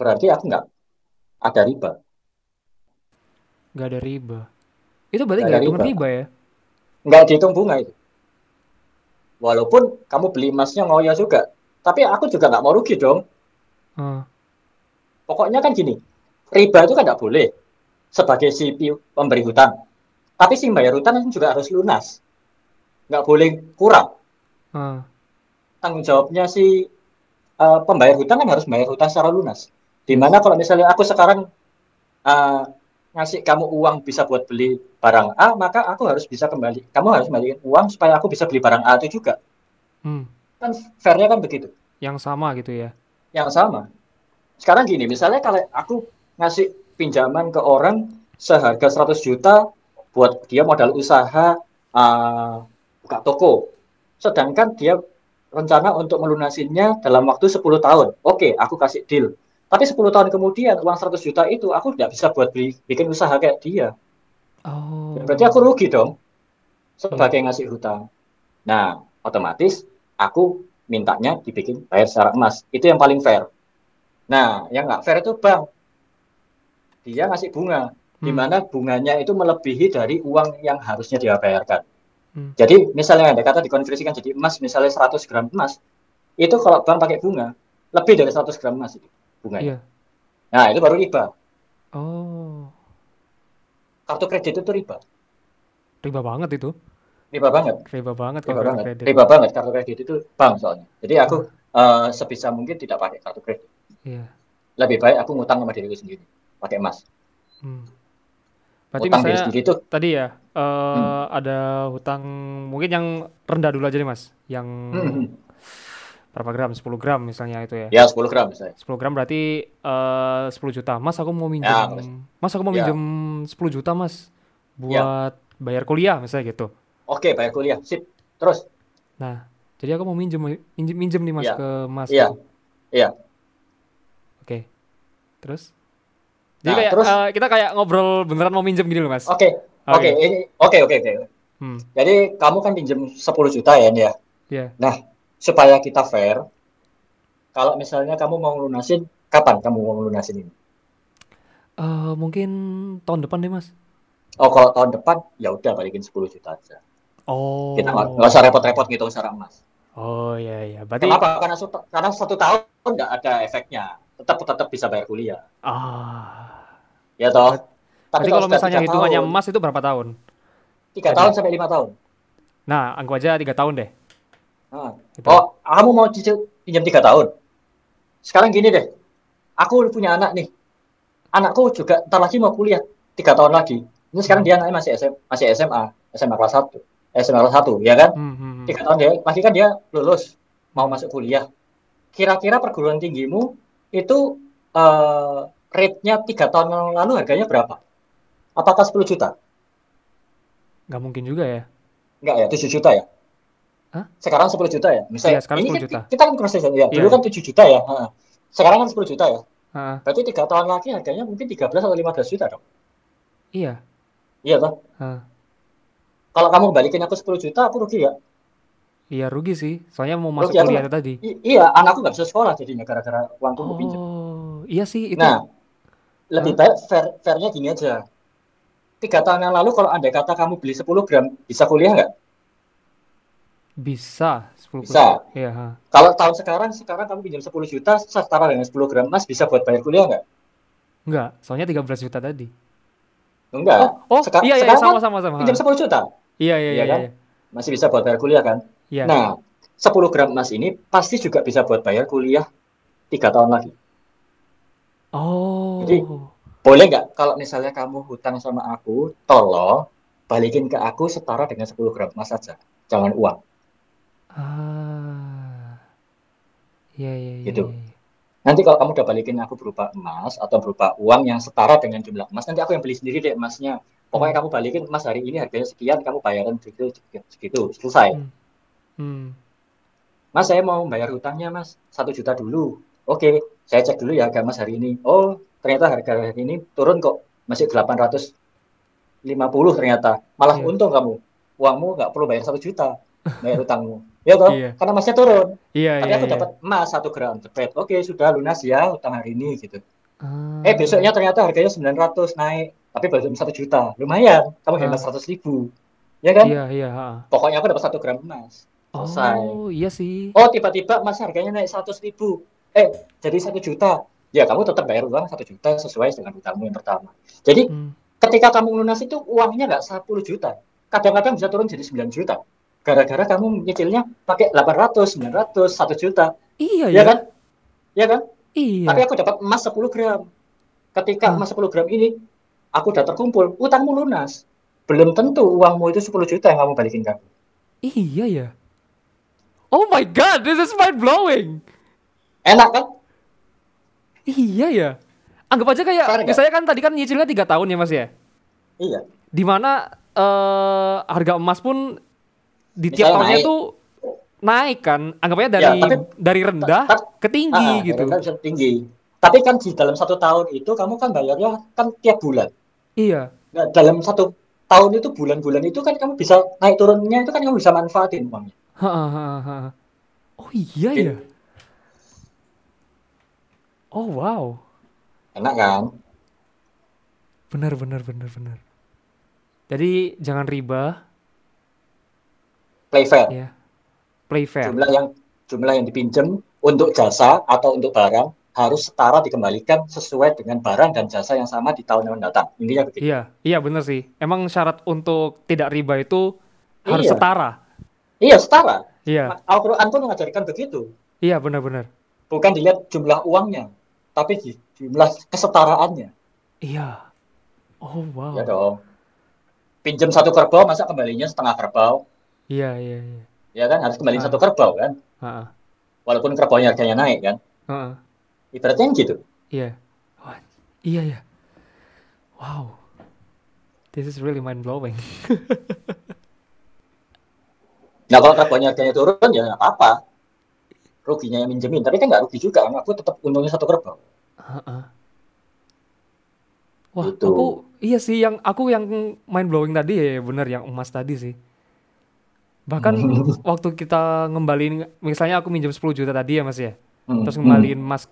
Berarti aku nggak ada riba.
Nggak ada riba. Itu berarti
Nggak ada riba.
riba ya?
Nggak dihitung bunga itu. Walaupun kamu beli emasnya ngoyo juga. Tapi aku juga nggak mau rugi dong.
Ah,
Pokoknya kan gini, riba itu kan nggak boleh sebagai si pemberi hutang. Tapi si bayar hutang kan juga harus lunas. Nggak boleh kurang.
ah.
Tanggung jawabnya si eh, pembayar hutang kan harus bayar hutang secara lunas. Di mana kalau misalnya aku sekarang eh, ngasih kamu uang bisa buat beli barang A, maka aku harus bisa kembali. Kamu harus balikin uang supaya aku bisa beli barang A itu juga.
Hmm.
Kan fairnya kan begitu.
Yang sama gitu ya.
yang sama. Sekarang gini, misalnya kalau aku ngasih pinjaman ke orang seharga 100 juta buat dia modal usaha uh, buka toko. Sedangkan dia rencana untuk melunasinya dalam waktu 10 tahun. Oke, aku kasih deal. Tapi 10 tahun kemudian uang 100 juta itu aku tidak bisa buat beli, bikin usaha kayak dia.
Oh.
Berarti aku rugi dong sebagai ngasih hutang. Nah, otomatis aku mintanya dibikin bayar secara emas. Itu yang paling fair. Nah, yang nggak fair itu bank. Dia ngasih bunga, di
Hmm.
mana bunganya itu melebihi dari uang yang harusnya dia bayarkan.
Hmm.
Jadi, misalnya ada kata dikonversikan jadi emas, misalnya 100 gram emas, itu kalau bank pakai bunga, lebih dari 100 gram emas itu bunganya.
Iya.
Nah, itu baru riba.
Oh.
Kartu kredit itu riba.
Riba banget itu.
Riba banget.
Riba banget
riba
kartu
banget
kredit.
riba banget kartu kredit itu bank soalnya jadi aku eh, sebisa mungkin tidak pakai kartu kredit
Iya.
lebih baik aku ngutang sama diriku sendiri pakai emas
Hmm. Berarti
diri
misalnya
itu
tadi ya eh
Hmm.
ada hutang mungkin yang rendah dulu aja nih Mas. Yang
hmm,
berapa gram? 10 gram misalnya itu ya.
ya 10 gram misalnya
10 gram berarti eh 10 juta. Mas aku mau
Ya,
minjem.
Mas.
Mas aku mau
Ya.
minjem 10 juta Mas buat bayar kuliah misalnya gitu.
oke bayar kuliah sip terus
Nah, jadi aku mau minjem minjem, minjem nih Mas
Iya.
ke Mas
Iya.
gitu.
Iya.
Oke. Terus? Jadi
Nah,
kayak
terus-
eh, kita kayak ngobrol beneran mau minjem gini loh Mas.
oke oke
Oke.
oke oke oke
Hmm.
jadi kamu kan pinjam 10 juta ya Nia?
Iya.
nah supaya kita fair kalau misalnya kamu mau lunasin kapan kamu mau lunasin ini
Eh, mungkin tahun depan deh Mas.
oh kalau tahun depan ya udah balikin 10 juta aja
Oh.
kita nggak usah repot-repot ngitung secara emas
Oh iya iya. Berarti
Kenapa? Karena satu, karena satu tahun nggak ada efeknya. Tetap tetap bisa bayar kuliah.
Ah.
Ya toh.
Tapi kalau misalnya hitungannya
tahun,
emas itu berapa tahun?
tiga tahun sampai lima tahun.
Nah, anggap aja tiga tahun deh.
Nah.
Gitu.
Oh, kamu mau cicil pinjam tiga tahun? Sekarang gini deh, aku punya anak nih. Anakku juga ntar lagi mau kuliah tiga tahun lagi. Ini sekarang dia anaknya masih SM, masih SMA, SMA kelas satu, SMA kelas satu, ya kan?
Hmm, hmm, hmm.
Tiga tahun dia, pasti kan dia lulus mau masuk kuliah. Kira-kira perguruan tinggimu itu eh, rate-nya tiga tahun yang lalu harganya berapa? Apakah 10 juta?
Nggak mungkin juga ya.
Enggak ya, 7 juta ya?
Hah?
Sekarang 10 juta ya? Misalnya,
Iya, sekarang
ini
10
kan
juta.
kita kan cross season ya. Dulu
Iya.
kan 7 juta ya. Heeh. Sekarang kan 10 juta ya.
Heeh.
Berarti tiga tahun lagi harganya mungkin 13 atau 15 juta dong.
Iya.
Iya toh?
Heeh.
Kalau kamu balikin aku 10 juta, aku rugi ya?
Iya rugi sih. Soalnya mau masuk
Rugi aku
kuliah
nggak?
tadi.
Iya, anakku nggak bisa sekolah jadinya gara-gara uangku aku pinjam.
Oh, iya sih itu.
Nah, lebih baik fair fairnya gini aja. Tiga tahun yang lalu kalau andai kata kamu beli 10 gram, bisa kuliah nggak?
Bisa 10
Bisa.
Ha.
Kalau tahun sekarang, sekarang kamu pinjam 10 juta, setara dengan 10 gram emas, bisa buat bayar kuliah nggak?
Enggak, soalnya 13 juta tadi.
Enggak.
Oh, oh,
Seka-
iya iya
sekarang
sama
kan
sama sama.
pinjam 10 juta,
Iya iya
Iya
iya
kan?
iya.
masih bisa buat bayar kuliah kan?
Iya.
Nah, 10 gram emas ini pasti juga bisa buat bayar kuliah tiga tahun lagi.
Oh.
Jadi- Boleh nggak kalau misalnya kamu hutang sama aku, tolong balikin ke aku setara dengan 10 gram emas saja, jangan uang.
Ah. Iya iya iya.
Gitu.
iya.
Nanti kalau kamu udah balikin aku berupa emas atau berupa uang yang setara dengan jumlah emas, nanti aku yang beli sendiri deh emasnya. Pokoknya kamu balikin emas hari ini harganya sekian, kamu bayaran segitu, segitu, selesai.
Hmm. Hmm.
Mas, saya mau bayar hutangnya, Mas. Satu juta dulu. Oke, saya cek dulu ya harga emas hari ini. Oh, ternyata harga hari ini turun kok. Masih 850 ternyata. Malah
Iya.
untung kamu. Uangmu nggak perlu bayar satu juta. Bayar hutangmu. Ya toh?
Iya.
Karena emasnya turun.
Iya
Tapi
iya
aku
iya.
dapat emas satu gram. Cepet. Oke, sudah lunas ya hutang hari ini gitu.
Ah.
Eh, besoknya ternyata harganya 900 naik. Tapi baru satu juta. Lumayan. Kamu hemat
Ah.
100 ribu. Ya kan?
Iya iya.
Pokoknya aku dapat satu gram emas. Selesai.
Oh, iya sih.
Oh, tiba-tiba emas harganya naik 100 ribu. Eh, jadi satu juta. Ya, kamu tetap bayar uang satu juta sesuai dengan hutangmu yang pertama. Jadi,
Hmm.
ketika kamu lunas itu uangnya nggak 10 juta. Kadang-kadang bisa turun jadi 9 juta. Gara-gara kamu nyicilnya pakai 800, 900, 1 juta.
Iya
Ya
ya.
kan? Ya kan?
Iya.
Tapi aku dapat emas 10 gram. Ketika
Ah.
emas 10 gram ini, aku udah terkumpul, utangmu lunas. Belum tentu uangmu itu 10 juta yang kamu balikin ke aku.
Iya ya. Oh my god, this is mind blowing.
Enak kan?
Iya ya. Anggap aja kayak
Fair nggak?
misalnya kan tadi kan nyicilnya tiga tahun ya mas ya.
Iya.
Di mana eh harga emas pun di tiap
Misalnya
tahunnya
naik.
tuh naik kan. Anggap aja
Ya,
dari
tapi-
dari rendah
ta-
ke tinggi
Ah,
gitu.
rendah bisa tinggi. Tapi kan di dalam satu tahun itu kamu kan bayarnya kan tiap bulan.
Iya.
Nah, dalam satu tahun itu bulan-bulan itu kan kamu bisa naik turunnya itu kan kamu bisa manfaatin uangnya.
Ha, ha, ha, ha. Oh iya ya. Oh wow.
Enak kan?
Benar benar benar benar. Jadi jangan riba
Play fair.
ya. Play fair.
Jumlah yang jumlah yang dipinjam untuk jasa atau untuk barang harus setara dikembalikan sesuai dengan barang dan jasa yang sama di tahun yang mendatang. Intinya begitu.
Iya, iya benar sih. Emang syarat untuk tidak riba itu harus
Iya.
setara.
Iya, setara.
Iya,
Al-Quran pun mengajarkan begitu.
iya benar-benar.
Bukan dilihat jumlah uangnya, tapi di jumlah kesetaraannya.
Iya. Oh wow.
Ya dong. Pinjam satu kerbau, masa kembalinya setengah kerbau?
Iya, iya, iya.
Ya kan, harus kembaliin
Ah.
satu kerbau kan?
Ha,
Walaupun kerbaunya harganya naik kan?
ha.
Ibaratnya gitu.
Iya. Wah, iya ya. Wow. This is really mind blowing.
Nah kalau kerbaunya harganya turun, ya nggak apa-apa. Ruginya yang minjemin, tapi kan nggak rugi juga. kan? Aku tetap untungnya satu kerbau.
Wah,
Gitu.
aku iya sih yang aku yang mind blowing tadi ya bener yang emas tadi sih. Bahkan waktu kita ngembaliin misalnya aku minjem 10 juta tadi ya Mas ya.
Hmm,
Terus
hmm,
ngembaliin emas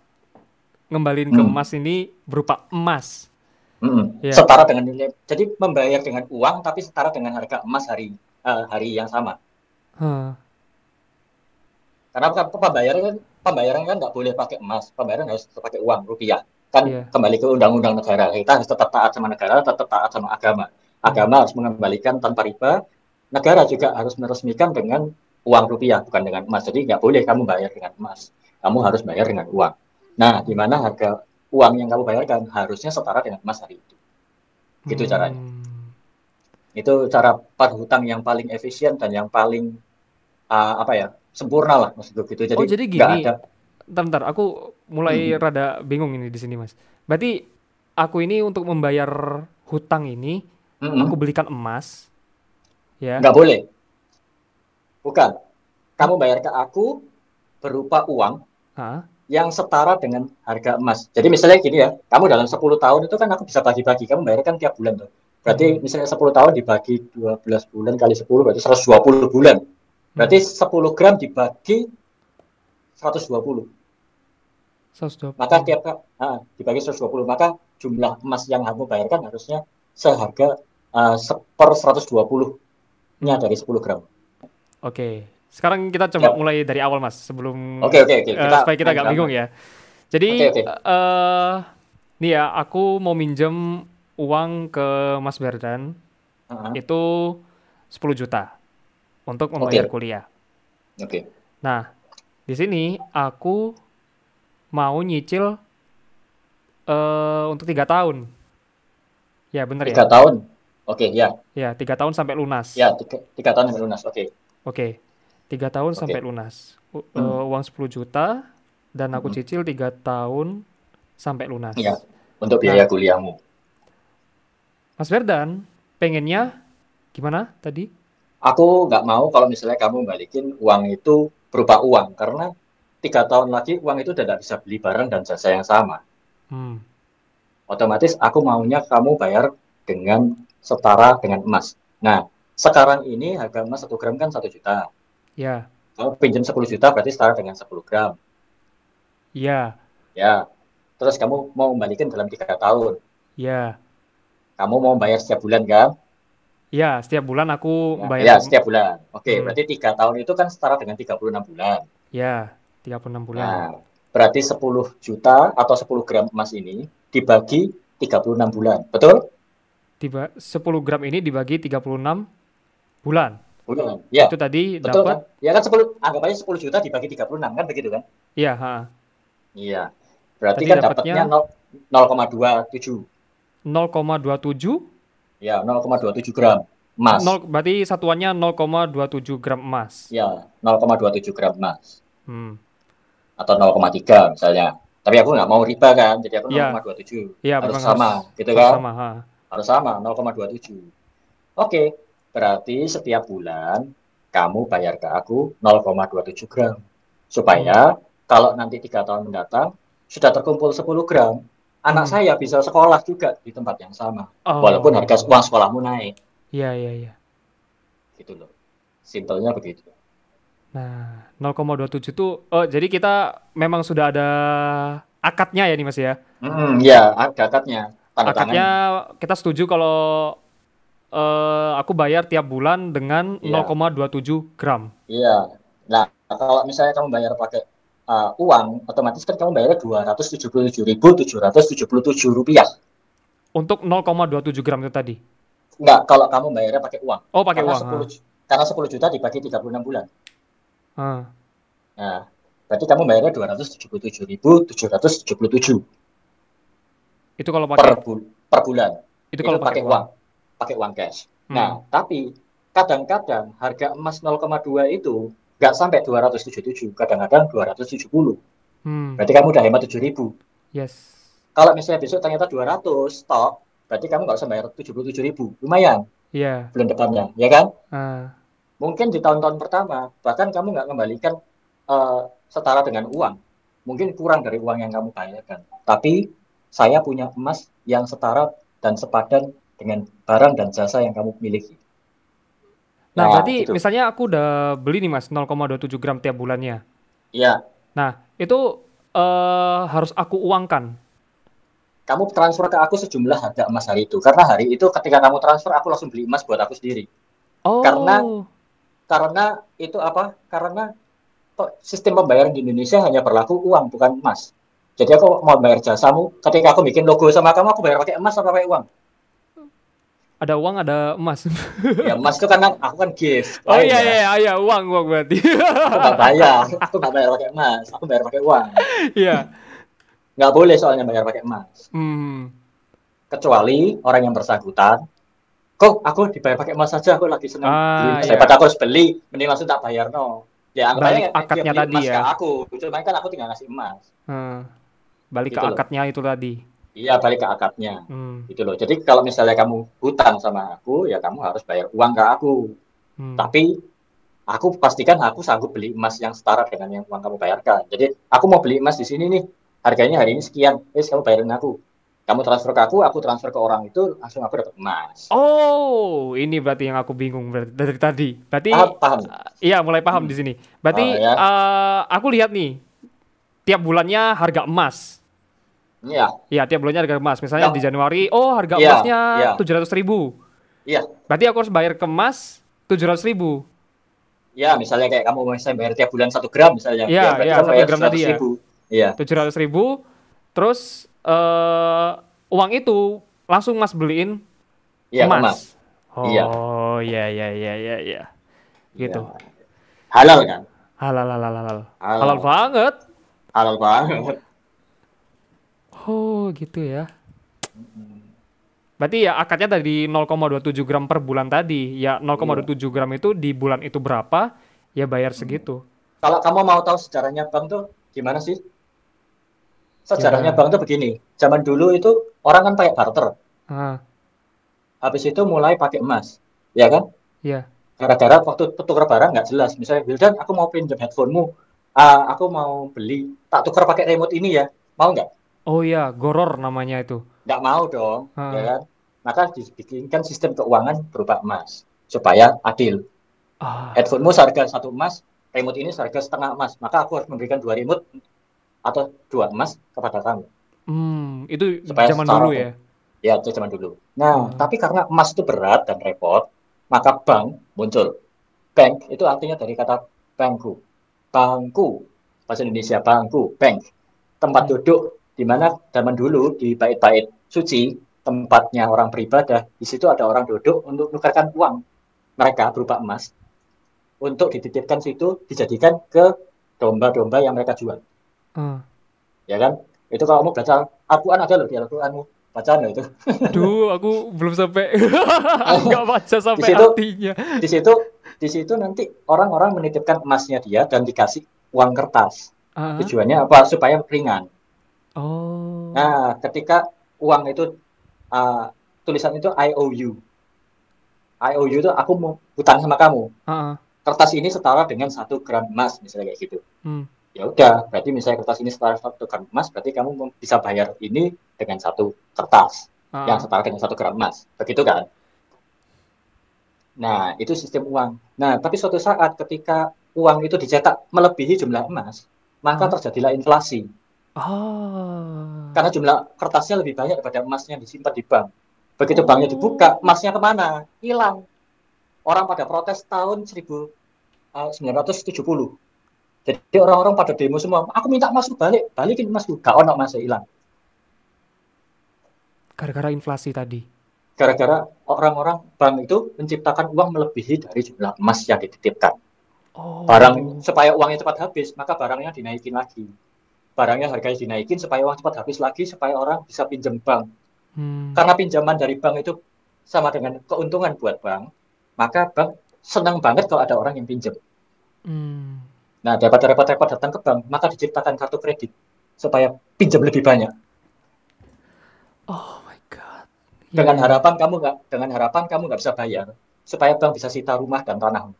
ngembaliin ke
Hmm.
emas ini berupa emas.
hmm.
Iya.
Setara dengan nilai. Jadi membayar dengan uang, tapi setara dengan harga emas hari eh, hari yang sama. Karena apa- pembayaran kan pembayaran kan nggak boleh pakai emas, pembayaran harus pakai uang rupiah. Kan
Iya.
kembali ke undang-undang negara. Kita harus tetap taat sama negara, tetap taat sama agama. Agama harus mengembalikan tanpa riba. Negara juga harus meresmikan dengan uang rupiah, bukan dengan emas. Jadi nggak boleh kamu bayar dengan emas. Kamu harus bayar dengan uang. Nah, di mana harga uang yang kamu bayarkan harusnya setara dengan emas hari itu. Gitu caranya.
Hmm.
Itu cara perhutang yang paling efisien dan yang paling uh, apa ya sempurna lah maksudku gitu. Jadi
Oh, jadi gini.
ada
Bentar, bentar, aku mulai
Mhm.
rada bingung ini di sini, Mas. Berarti aku ini untuk membayar hutang ini,
Mm-mm.
aku belikan emas, ya.
nggak boleh. Bukan. Kamu bayar ke aku berupa uang
ha?
yang setara dengan harga emas. Jadi misalnya gini ya, kamu dalam 10 tahun itu kan aku bisa bagi-bagi, kamu bayar kan tiap bulan tuh. Berarti
hmm.
misalnya 10 tahun dibagi 12 bulan kali 10 berarti 120 bulan. Berarti hmm. 10 gram dibagi 120.
120.
Maka tiap ah, dibagi 120, maka jumlah emas yang kamu bayarkan harusnya seharga uh, per 120 nya dari 10 gram.
Oke, sekarang kita coba
ya.
mulai dari awal mas, sebelum
okay, okay, okay.
Eh,
kita, uh,
supaya kita nggak bingung ya. Jadi,
okay, okay.
Uh, eh, nih ya, aku mau minjem uang ke Mas Berdan,
uh -huh.
itu 10 juta untuk membayar okay. kuliah.
Oke.
Nah, di sini aku mau nyicil uh, untuk tiga tahun. Ya benar ya.
Tiga tahun. Oke, ya.
Ya, tiga tahun sampai lunas.
Ya, tiga, tiga tahun sampai lunas. Oke.
Oke, tiga tahun
Oke.
sampai lunas. U-
Hmm.
eh, uang 10 juta dan aku
Hmm.
cicil tiga tahun sampai lunas.
Iya. Untuk biaya kuliahmu.
Mas Berdan, pengennya gimana tadi?
Aku nggak mau kalau misalnya kamu balikin uang itu berupa uang. Karena tiga tahun lagi uang itu udah nggak bisa beli barang dan jasa yang sama.
Hmm,
Otomatis aku maunya kamu bayar dengan setara dengan emas. Nah, sekarang ini harga emas 1 gram kan 1 juta.
ya,
Kamu pinjam 10 juta berarti setara dengan 10 gram.
ya,
Ya. Terus kamu mau kembalikan dalam tiga tahun.
ya,
Kamu mau bayar setiap bulan kan?
ya. Setiap bulan aku
Ya,
bayar.
ya, setiap bulan. Oke,
Hmm.
berarti tiga tahun itu kan setara dengan 36 bulan.
Ya, 36 bulan.
Nah, berarti 10 juta atau 10 gram emas ini dibagi 36 bulan. Betul?
Tiba 10 gram ini dibagi 36 bulan.
Bulan. Ya,
Itu tadi
betul
dapat
kan? Ya kan 10 anggap aja 10 juta dibagi 36 kan begitu kan?
iya.
Iya. Berarti
Tadi
kan
dapatnya-
dapatnya nol- 0,27.
0,27
Ya, 0,27 gram emas.
nol berarti satuannya 0,27 gram emas.
Ya, 0,27 gram emas.
Hmm.
Atau 0,3 misalnya. Tapi aku nggak mau riba kan, jadi aku
Iya.
0,27.
Iya,
harus
memang
sama, gitu
harus
kan?
sama, ha.
Harus sama, 0,27. Oke, berarti setiap bulan kamu bayar ke aku 0,27 gram. Supaya
Hmm.
kalau nanti tiga tahun mendatang sudah terkumpul 10 gram, anak
Hmm.
saya bisa sekolah juga di tempat yang sama.
Oh.
Walaupun harga uang sekolahmu naik,
Iya, iya, iya.
gitu loh. Simpelnya begitu.
Nah, 0,27 itu oh jadi kita memang sudah ada akadnya ya nih Mas ya.
Hmm, ya, ada akadnya. Tanda
Akadnya
tangan.
kita setuju kalau eh, aku bayar tiap bulan dengan
Iya.
0,27 gram.
Iya. Nah, kalau misalnya kamu bayar pakai uh, uang, otomatis kan kamu bayarnya 277.777 rupiah.
Untuk 0,27 gram itu tadi.
Enggak, kalau kamu bayarnya pakai uang.
Oh, pakai
Karena
uang.
10, ju- karena 10 juta dibagi 36 bulan.
ah. Ah.
Nah, berarti kamu bayarnya 277.777
Itu kalau
per,
pakai
bul- per bulan.
itu
Itu
kalau
pakai uang. Pakai uang cash.
Hmm.
Nah, tapi kadang-kadang harga emas 0,2 itu nggak sampai 277, kadang-kadang 270.
Hmm.
Berarti kamu udah hemat 7.000.
Yes.
Kalau misalnya besok ternyata 200 stok, berarti kamu nggak usah bayar 77.000. Lumayan
Iya.
bulan depannya, ya kan?
Ah.
Mungkin di tahun-tahun pertama, bahkan kamu nggak kembalikan eh, setara dengan uang. Mungkin kurang dari uang yang kamu bayarkan. Tapi saya punya emas yang setara dan sepadan dengan barang dan jasa yang kamu miliki.
Nah,
Nah,
berarti
gitu.
misalnya aku udah beli nih Mas 0,27 gram tiap bulannya.
Iya,
Nah, itu eh harus aku uangkan.
kamu transfer ke aku sejumlah harga emas hari itu. Karena hari itu ketika kamu transfer, aku langsung beli emas buat aku sendiri.
Oh.
Karena- Karena itu apa? Karena sistem pembayaran di Indonesia hanya berlaku uang bukan emas. Jadi aku mau bayar jasamu, ketika aku bikin logo sama kamu, aku bayar pakai emas atau pakai uang?
Ada uang, ada emas.
Ya emas itu karena aku kan gift.
Oh iya
ya.
iya iya, iya, uang uang berarti.
Aku nggak bayar, aku nggak bayar pakai emas, aku bayar pakai uang.
Iya.
Nggak boleh soalnya bayar pakai emas.
Hmm.
Kecuali orang yang bersangkutan, kok aku dibayar pakai emas saja, aku lagi senang
Ah, iya.
Daripada aku harus beli, mending langsung tak bayar no. Ya, anggap
Balik
aja dia
akadnya tadi
emas
ya.
ke aku, cuma kan aku tinggal ngasih emas.
Hmm. Balik
Gitu
ke
loh.
akadnya itu tadi.
Iya, balik ke akadnya.
Hmm.
Gitu loh. Jadi kalau misalnya kamu hutang sama aku, ya kamu harus bayar uang ke aku.
Hmm.
Tapi aku pastikan aku sanggup beli emas yang setara dengan yang uang kamu bayarkan. Jadi aku mau beli emas di sini nih, harganya hari ini sekian, eh kamu bayarin aku. Kamu transfer ke aku, aku transfer ke orang itu, langsung aku dapat emas.
Oh, ini berarti yang aku bingung berarti dari tadi. Berarti
Paham, paham.
iya mulai paham di sini. Berarti
Oh, ya.
eh, aku lihat nih tiap bulannya harga emas.
Iya,
Iya, tiap bulannya harga emas. Misalnya
Ya.
di Januari, oh harga
Iya,
emasnya
iya.
tujuh ratus ribu.
iya.
Berarti aku harus bayar ke emas tujuh ratus ribu.
Ya, misalnya kayak kamu misalnya bayar tiap bulan satu gram misalnya.
Iya,
ya,
iya, satu gram tadi
100
ya.
Iya,
Tujuh ratus ribu. Terus eh uang itu langsung mas beliin
iya
emas.
emas. Iya.
Oh, iya iya iya iya iya. Gitu.
Iya. Halal kan?
Halal halal halal.
Halal.
Halal banget.
Halal banget.
Oh, gitu ya. Berarti ya akadnya tadi 0,27 gram per bulan tadi. Ya 0,27 gram itu di bulan itu berapa? Ya bayar segitu.
Kalau kamu mau tahu sejarahnya bank tuh gimana sih? Sejarahnya
Gimana?
bank tuh begini. Zaman dulu itu orang kan pakai barter.
Ah,
Habis itu mulai pakai emas. Ya kan?
iya.
Gara-gara waktu tukar barang nggak jelas. Misalnya, Wildan, aku mau pinjam handphonemu. Ah, aku mau beli. Tak tukar pakai remote ini ya. Mau nggak?
Oh iya, goror namanya itu.
Nggak mau dong.
Ah.
Ya kan? Maka dibikinkan sistem keuangan berupa emas. Supaya adil.
Ah,
Handphonemu seharga satu emas, remote ini seharga setengah emas. Maka aku harus memberikan dua remote atau dua emas kepada kamu.
hmm, itu
Supaya
zaman dulu ya.
Ya, itu zaman dulu. Nah,
Hmm.
tapi karena emas itu berat dan repot, maka bank muncul. Bank itu artinya dari kata bangku. Bangku, bahasa Indonesia bangku, bank. Tempat
Hmm.
duduk di mana zaman dulu di bait-bait suci, tempatnya orang beribadah, di situ ada orang duduk untuk menukarkan uang. Mereka berupa emas. Untuk dititipkan situ dijadikan ke domba-domba yang mereka jual,
Ah.
ya kan? Itu kalau kamu baca Al-Quran ada loh di Al-Quranmu, bacaan itu.
Aduh, aku belum sampai. Nggak baca sampai
situ-
artinya.
di situ di situ nanti orang-orang menitipkan emasnya dia dan dikasih uang kertas.
Ah,
tujuannya apa? Supaya ringan
Oh.
nah ketika uang itu uh, tulisan itu IOU IOU itu aku mau hutang sama kamu
ah.
kertas ini setara dengan satu gram emas misalnya kayak gitu
Hmm.
ya udah berarti misalnya kertas ini setara satu gram emas berarti kamu bisa bayar ini dengan satu kertas
Ah,
yang setara dengan satu gram emas. Begitu kan? Nah, itu sistem uang. Nah, tapi suatu saat ketika uang itu dicetak melebihi jumlah emas, maka
Hmm.
terjadilah inflasi.
Ah.
Karena jumlah kertasnya lebih banyak daripada emasnya disimpan di bank. Begitu
Oh.
banknya dibuka, emasnya ke mana? Hilang. Orang pada protes tahun eh, 1970. Jadi orang-orang pada demo semua, aku minta emasku balik, balikin emasku. Gak ono emasnya hilang.
Gara-gara inflasi tadi.
Gara-gara orang-orang bank itu menciptakan uang melebihi dari jumlah emas yang dititipkan.
Oh.
Barang supaya uangnya cepat habis, maka barangnya dinaikin lagi. Barangnya harganya dinaikin supaya uang cepat habis lagi, supaya orang bisa pinjam bank.
Hmm.
Karena pinjaman dari bank itu sama dengan keuntungan buat bank, maka bank senang banget kalau ada orang yang pinjam.
Hmm.
Nah, daripada repot-repot datang ke bank, maka diciptakan kartu kredit supaya pinjam lebih banyak.
Oh my god.
Dengan
Iya.
harapan kamu nggak, dengan harapan kamu nggak bisa bayar, supaya bank bisa sita rumah dan tanahmu.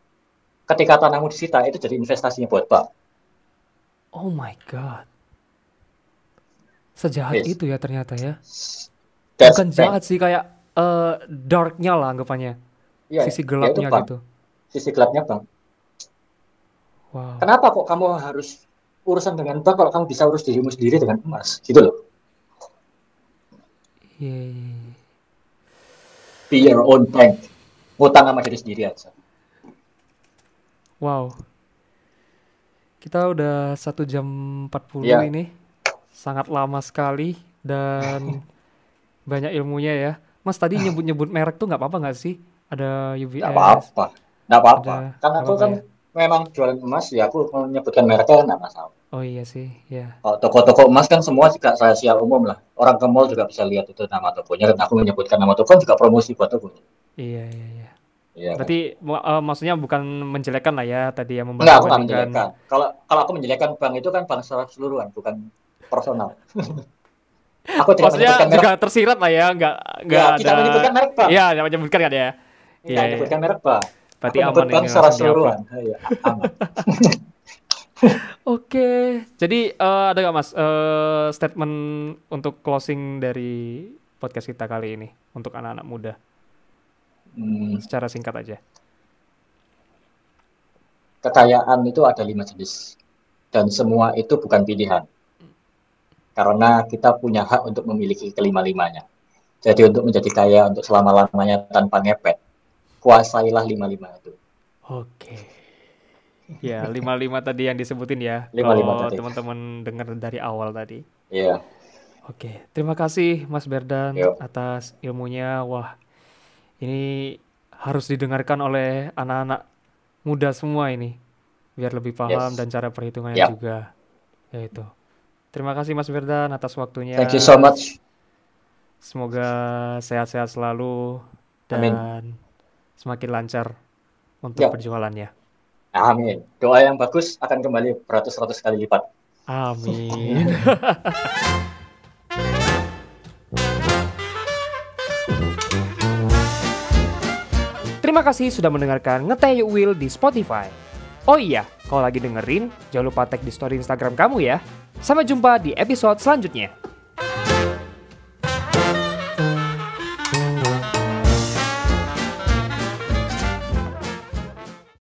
Ketika tanahmu disita, itu jadi investasinya buat bank.
Oh my god. Sejahat
Yes.
itu ya ternyata ya.
That's
Bukan jahat sih kayak eh, darknya lah anggapannya.
Iya,
Sisi
ya
gelapnya gitu.
Sisi gelapnya bank.
Wow.
Kenapa kok kamu harus urusan dengan bank kalau kamu bisa urus dirimu sendiri dengan emas? Gitu loh.
Iya, iya, iya.
Be your own bank. Ngutang sama diri sendiri aja.
Wow. Kita udah satu jam 40
Iya.
ini. Sangat lama sekali dan banyak ilmunya ya. Mas tadi nyebut-nyebut merek tuh nggak apa-apa nggak sih? Ada UBS.
Nggak apa-apa. Nggak apa-apa. Kan
nggak
aku kan memang jualan emas ya aku menyebutkan mereknya nggak masalah.
Oh iya sih, ya.
Kalau toko-toko emas kan semua juga rahasia umum lah. Orang ke mall juga bisa lihat itu nama tokonya dan aku menyebutkan nama toko juga promosi buat toko.
Iya, iya, iya.
Iya. kan?
Berarti mu- eh, maksudnya bukan menjelekkan lah ya tadi yang
Enggak, aku nggak
membanding-bandingkan.
menjelekkan. Kalau kalau aku menjelekkan bank itu kan bank secara keseluruhan, bukan personal. aku tidak
Maksudnya
menyebutkan merek.
juga tersirat lah ya, nggak nggak
Ya,
ada.
tidak menyebutkan merek bank.
Iya, tidak menyebutkan kan ya. Iya, iya.
menyebutkan merek bank.
Berarti
aku
aman
menyebut bank
ini
secara keseluruhan. Iya, aman.
Oke, jadi eh, ada nggak mas eh, statement untuk closing dari podcast kita kali ini untuk anak-anak muda
Hmm,
secara singkat aja.
kekayaan itu ada lima jenis dan semua itu bukan pilihan karena kita punya hak untuk memiliki kelima-limanya jadi untuk menjadi kaya untuk selama-lamanya tanpa ngepet kuasailah lima-lima itu
Oke. Ya, lima-lima tadi yang disebutin ya.
Lima-lima
kalau
tadi.
teman-teman dengar dari awal tadi.
Iya,
Oke, terima kasih Mas Berdan
Yuk.
atas ilmunya. Wah, ini harus didengarkan oleh anak-anak muda semua ini, biar lebih paham
Yes.
dan cara perhitungannya
Yap.
juga. Ya itu. Terima kasih Mas Berdan atas waktunya.
thank you so much
Semoga sehat-sehat selalu dan
Amin.
semakin lancar untuk
Yap.
perjualannya.
amin doa yang bagus akan kembali beratus-ratus kali lipat
Amin. Terima kasih sudah mendengarkan Ngeteh Yuk Will di Spotify. Oh iya, kalau lagi dengerin, jangan lupa tag di story Instagram kamu ya. Sampai jumpa di episode selanjutnya.